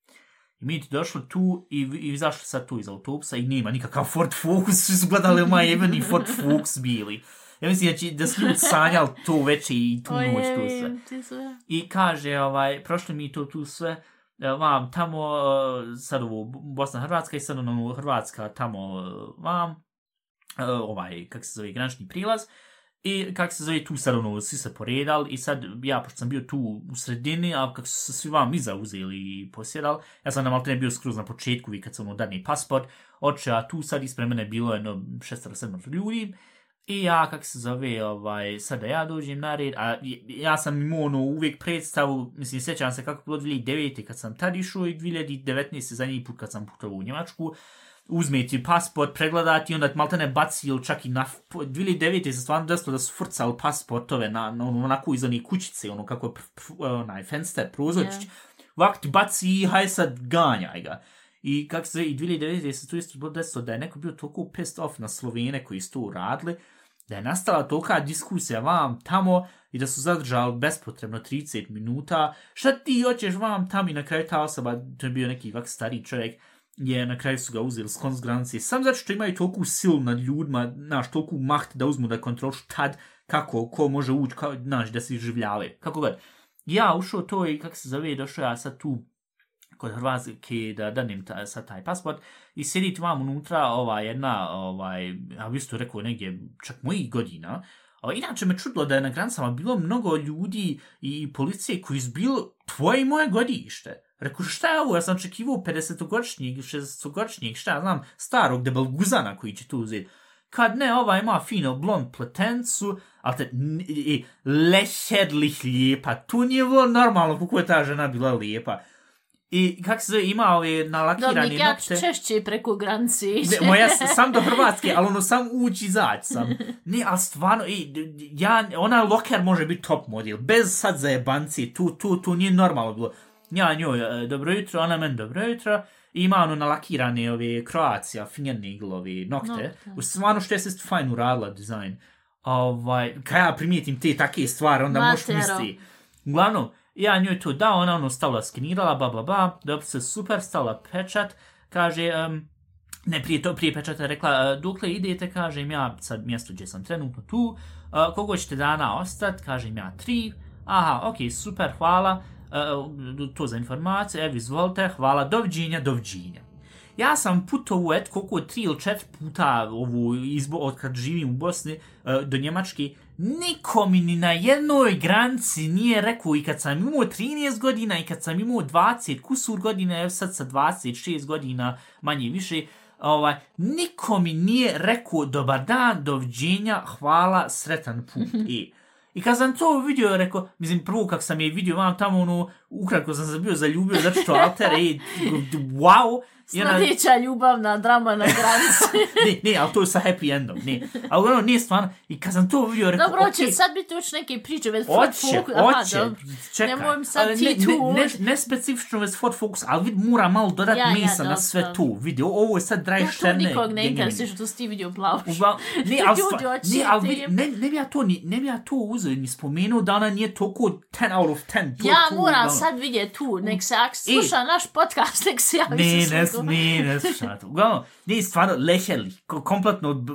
I mi ti došli tu i, i izašli sad tu iz autobusa i nema nikakav Ford Focus, svi su gledali moj jebeni Ford Focus bili. Ja mislim da, će, da su ljudi sanjali to veće i tu noć to sve. I kaže, ovaj, prošli mi to tu sve, e, vam tamo, e, sad ovo Bosna Hrvatska i sad ono Hrvatska tamo e, vam, ovaj, kak se zove, granični prilaz, i kak se zove, tu sad ono, svi se poredali i sad ja, pošto sam bio tu u sredini, a kako su se svi vam iza uzeli i posjedali, ja sam na Maltene bio skroz na početku, vi kad sam ono dani pasport, oče, a tu sad ispred mene bilo jedno šestara, sedmar ljudi, I ja, kak se zove, ovaj, sad da ja dođem na red, a ja sam imao ono uvijek predstavu, mislim, sjećam se kako bilo 2009. kad sam tad išao i 2019. zadnji put kad sam putovao u Njemačku, uzme ti pasport, pregledati i onda malte ne baci ili čak i na... 2009. se stvarno desilo da su frcali pasportove na, na ono, onako iz onih kućice, ono kako je onaj fenster, prozorčić. Yeah. Ovako ti baci i haj sad ganjaj ga. I kako se i 2009. se to isto desilo da je neko bio toliko pissed off na Slovene koji su to uradili, da je nastala tolika diskusija vam tamo i da su zadržali bespotrebno 30 minuta. Šta ti hoćeš vam tamo i na kraju ta osoba, to je bio neki vak stariji čovjek, je na kraju su ga uzeli skon s granice. Sam zato što imaju toliko silu nad ljudima, naš, toliko maht da uzmu da kontrolišu tad kako, ko može ući, kao, znaš, da se izživljavaju. Kako god. Ja ušao to i kako se zove, došao ja sad tu kod Hrvatske da danim ta, sad taj pasport i sjediti vam unutra ova jedna, ovaj, ja bi isto rekao negdje čak mojih godina, a inače me čudilo da je na granicama bilo mnogo ljudi i policije koji su bilo tvoje i moje godište. Rekao, šta je ovo? Ja sam očekivao 50-godišnjeg, 60-godišnjeg, šta ja znam, starog debel guzana koji će tu uzeti. Kad ne, ova ima fino blond pletencu, ali te, i, lešedlih lijepa. Tu nije bilo normalno kako je ta žena bila lijepa. I kak se zove, ima ove nalakirane Dobnik, ja nokte. ću češće preko granice ići. Ne, moja sam, do Hrvatske, ali ono sam ući izaći sam. Ne, ali stvarno, d- ja, ona loker može biti top model, bez sad zajebanci, tu, tu, tu nije normalno bilo. Ja njoj, e, dobro jutro, ona meni dobro jutro, i ima ono nalakirane ove Croatia, fingernail, ove nokte. Nokte. U stvarno što je se fajn uradila dizajn. Ovaj, kad ja primijetim te take stvari, onda možeš misliti. Uglavnom, ja njoj to dao, ona ono stavila, skenirala, ba, ba, ba, dobro se super, stavila pečat, kaže, um, ne, prije to, prije pečata rekla, "E, dokle idete, kažem ja, sad mjesto gdje sam trenutno tu, uh, koliko ćete dana ostat, kažem ja, tri, aha, ok, super, hvala, uh, to za informaciju, evo, izvolite, hvala, doviđenja, doviđenja. Ja sam putovao, et, koliko, tri ili četiri puta ovu izbo, od kad živim u Bosni uh, do Njemačke, niko mi ni na jednoj granici nije rekao i kad sam imao 13 godina i kad sam imao 20 kusur godina, evo sad sa 26 godina manje više, ovaj, niko mi nije rekao dobar dan, doviđenja, hvala, sretan put. I, I kad sam to vidio, rekao, mislim, prvo kak sam je vidio, vam tamo, ono, ukratko sam se bio zaljubio, zato što alter, ej, wow, i ona- ljubavna drama na granici. ne, ne, ali to je sa happy endom, ne. Ali ono, nije stvarno, i kad sam to vidio, rekao, Dobro, okej, će sad biti uč neke priče već Ford Oće, Focus. Aha, oće, dobro. čekaj. Nemoj mi sad Ali ti ne, tu Ne, ne, ne specifično već Ford Focus, ali vid mora malo dodat Ja, ja, ja, mesa na sve tu. Vidi, ovo je sad draj Ja to šterne. nikog ne interesuje što si ti vidio plavuš. Uglavnom, ne, ali, Ljudi, oči ne, ali vidi, ne, ne bi ja to, ni, ne bi ja to uzeo ni spomenuo da ona nije toliko 10 out of 10. To, Ja moram. Sad vidjeti tu, nek se ak sluša naš podcast, nek se javi Ne, ne, ne, ne, slušaj to. Uglavnom, ne, stvarno, lešeli, ko- kompletno,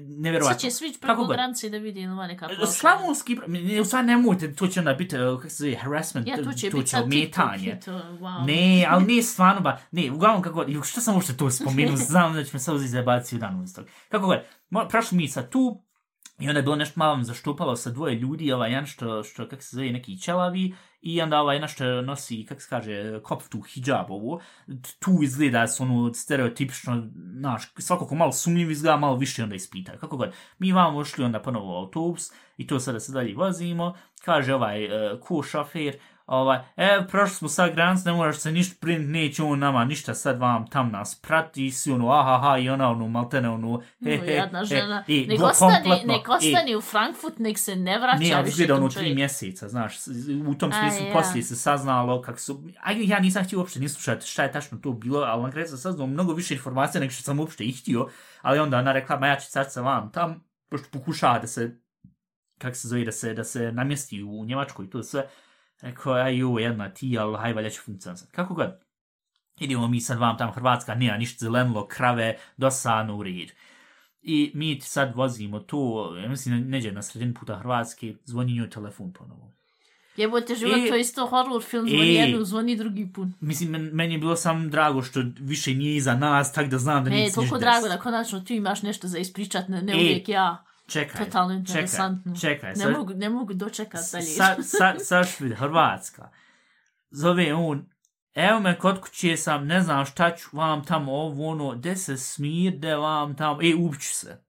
nevjerovatno. Sad će svić preko god. granice da vidi ili neka plavuša. Slavonski, ne, u stvari nemojte, to će onda biti, e, kako se zove, harassment, Ja, to će to će ometanje. i wow. Ne, ali nije stvarno ba, ne, uglavnom kako, što sam uopšte to spomenuo, znam da će me sad uzeti zajebati u danu iz toga. Kako god, prošli mi sad tu, i onda je bilo nešto malo zaštupalo sa dvoje ljudi, ovaj jedan što, što kako se zove, neki ćelavi, i onda ovaj jedan što nosi, kak se kaže, koptu hijabovu, tu izgleda su ono stereotipično, znaš, svako ko malo sumnjiv izgleda, malo više onda ispita. Kako god, mi vam ušli onda ponovo u autobus, i to sada se dalje vozimo, kaže ovaj uh, cool šofer, ovaj, e, prošli smo sad granic, ne moraš se ništa print, neće on nama ništa, sad vam tam nas prati, si ono, aha, ha, i ona ono, maltene ono, he, he, jadna he, žena. i, nek ostani, nek i- ostani u Frankfurt, nek se ne vraća Ne, više izgleda ono tri mjeseca, znaš, u tom A, smislu ja. poslije se saznalo kako su, a ja nisam htio uopšte ni slušati šta je tačno to bilo, ali na kraju sam saznao mnogo više informacija nego što sam uopšte i htio, ali onda ona rekla, ma ja ću sad sa vam tam, pošto pokušava da se, kako se zove, da se, da se namjesti u Njemačkoj i to sve, rekao, aj ju, jedna ti, ali haj, valja će funkcionisati. Kako god, idemo mi sad vam tam Hrvatska, nema ništa zelenilo, krave, dosadno u red. I mi sad vozimo tu, ja mislim, neđe na sredini puta Hrvatske, zvoni njoj telefon ponovo. Jebote, život, I- to je isto horror film, zvoni I- jednu, zvoni drugi put. Mislim, men, meni je bilo samo drago što više nije iza nas, tak da znam da E, nije se toliko ništa drago da konačno ti imaš nešto za ispričat, ne, ne E, uvijek ja. Čekaj, Totalno čekaj, interesantno. čekaj. Ne sad- mogu, ne mogu dočekat dalje. Sa, sa, sa švid, Hrvatska. Zove on, evo me kod kuće sam, ne znam šta ću vam tamo ovo, ono, de se smirde vam tamo, e, ubiću se.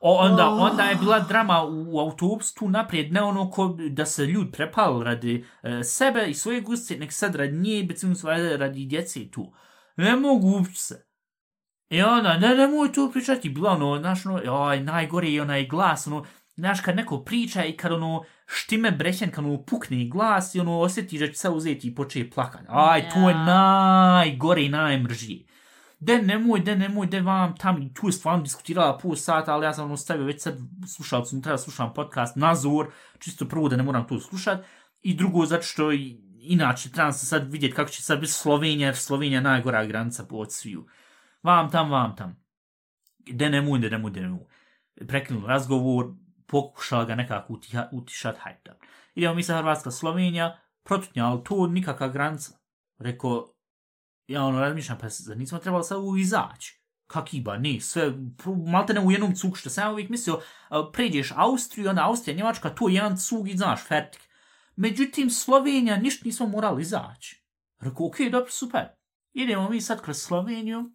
O, onda, Oh. onda je bila drama u, u autobusu tu naprijed, ne ono ko da se ljud prepal radi e, sebe i svoje gustice, nek sad radi nje, becimo svoje radi djece tu. Ne mogu ubiću se. I onda, ne, nemoj to pričati, bila ono, znaš, ono, oj, najgore je onaj glas, ono, znaš, kad neko priča i kad ono, štime brećen, kad ono, pukne glas i ono, osjetiš da će se uzeti i počeje plakati. Aj, to je najgore i najmržije. De nemoj, de nemoj, de vam tam, i tu je stvarno diskutirala pol sata, ali ja sam ono stavio već sad slušalcu, treba slušam podcast Nazor, čisto prvo da ne moram to slušat, i drugo zato što inače trebam se sad vidjeti kako će sad biti Slovenija, jer Slovenija je najgora granica od sviju. Vam tam, vam tam. De mu, de mu, de mu. Prekinuli razgovor, pokušala ga nekako utiha, utišati hajde. Idemo mi sa Hrvatska, Slovenija, protutnja, ali tu nikakva granica. Rekao, ja ono razmišljam, pa zar nismo trebali sad u izaći? Kakiba, ne, sve, malte ne u jednom cugu, što sam ja uvijek mislio, a, pređeš Austriju, onda Austrija, Njemačka, to je jedan cug i znaš, fertik. međutim Slovenija ništa nismo morali izaći. Rekao, ok, dobro, super. Idemo mi sad kroz Sloveniju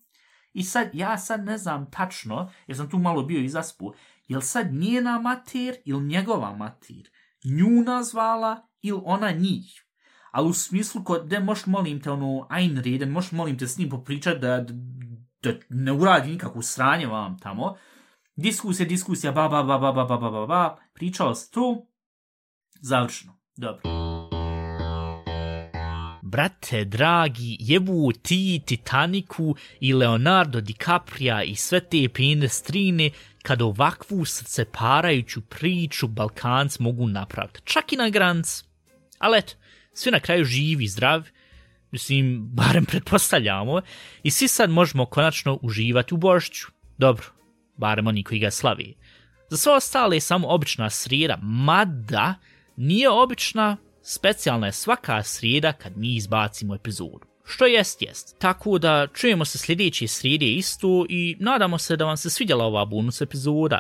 i sad, ja sad ne znam tačno, jer sam tu malo bio izaspu, jel sad njena mater ili njegova mater nju nazvala ili ona njih. Ali u smislu, kod, de moš molim te, ono, ajn reden, moš molim te s njim popričat da, da, da ne uradi nikakvu sranje vam tamo. Diskusija, diskusija, ba, ba, ba, ba, ba, ba, ba, ba, ba, pričao se tu, završeno, dobro. Brate, dragi, jebu ti Titaniku i Leonardo DiCaprio i sve te pene strine kad ovakvu srce parajuću priču Balkanc mogu napraviti. Čak i na granc. Ali eto, svi na kraju živi, zdrav, mislim, barem pretpostavljamo, i svi sad možemo konačno uživati u bošću. Dobro, barem oni koji ga slavi. Za sve ostale je samo obična srijeda, mada nije obična, specijalna je svaka srijeda kad mi izbacimo epizodu. Što jest, jest. Tako da čujemo se sljedeće srijede isto i nadamo se da vam se svidjela ova bonus epizoda.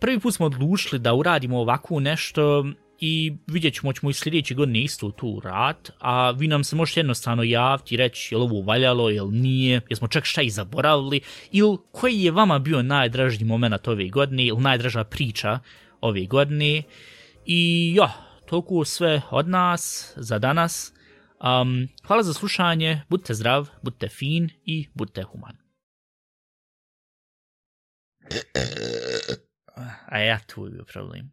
Prvi put smo odlučili da uradimo ovako nešto i vidjet ćemo ćemo i sljedeće godine isto tu rad, a vi nam se možete jednostavno javiti i reći je li ovo valjalo, je li nije, jesmo čak šta i zaboravili, ili koji je vama bio najdražnji moment ove godine, ili najdraža priča ove godine. I ja, toliko sve od nas za danas. Um, hvala za slušanje, budite zdrav, budite fin i budite human. A ja tu je problem.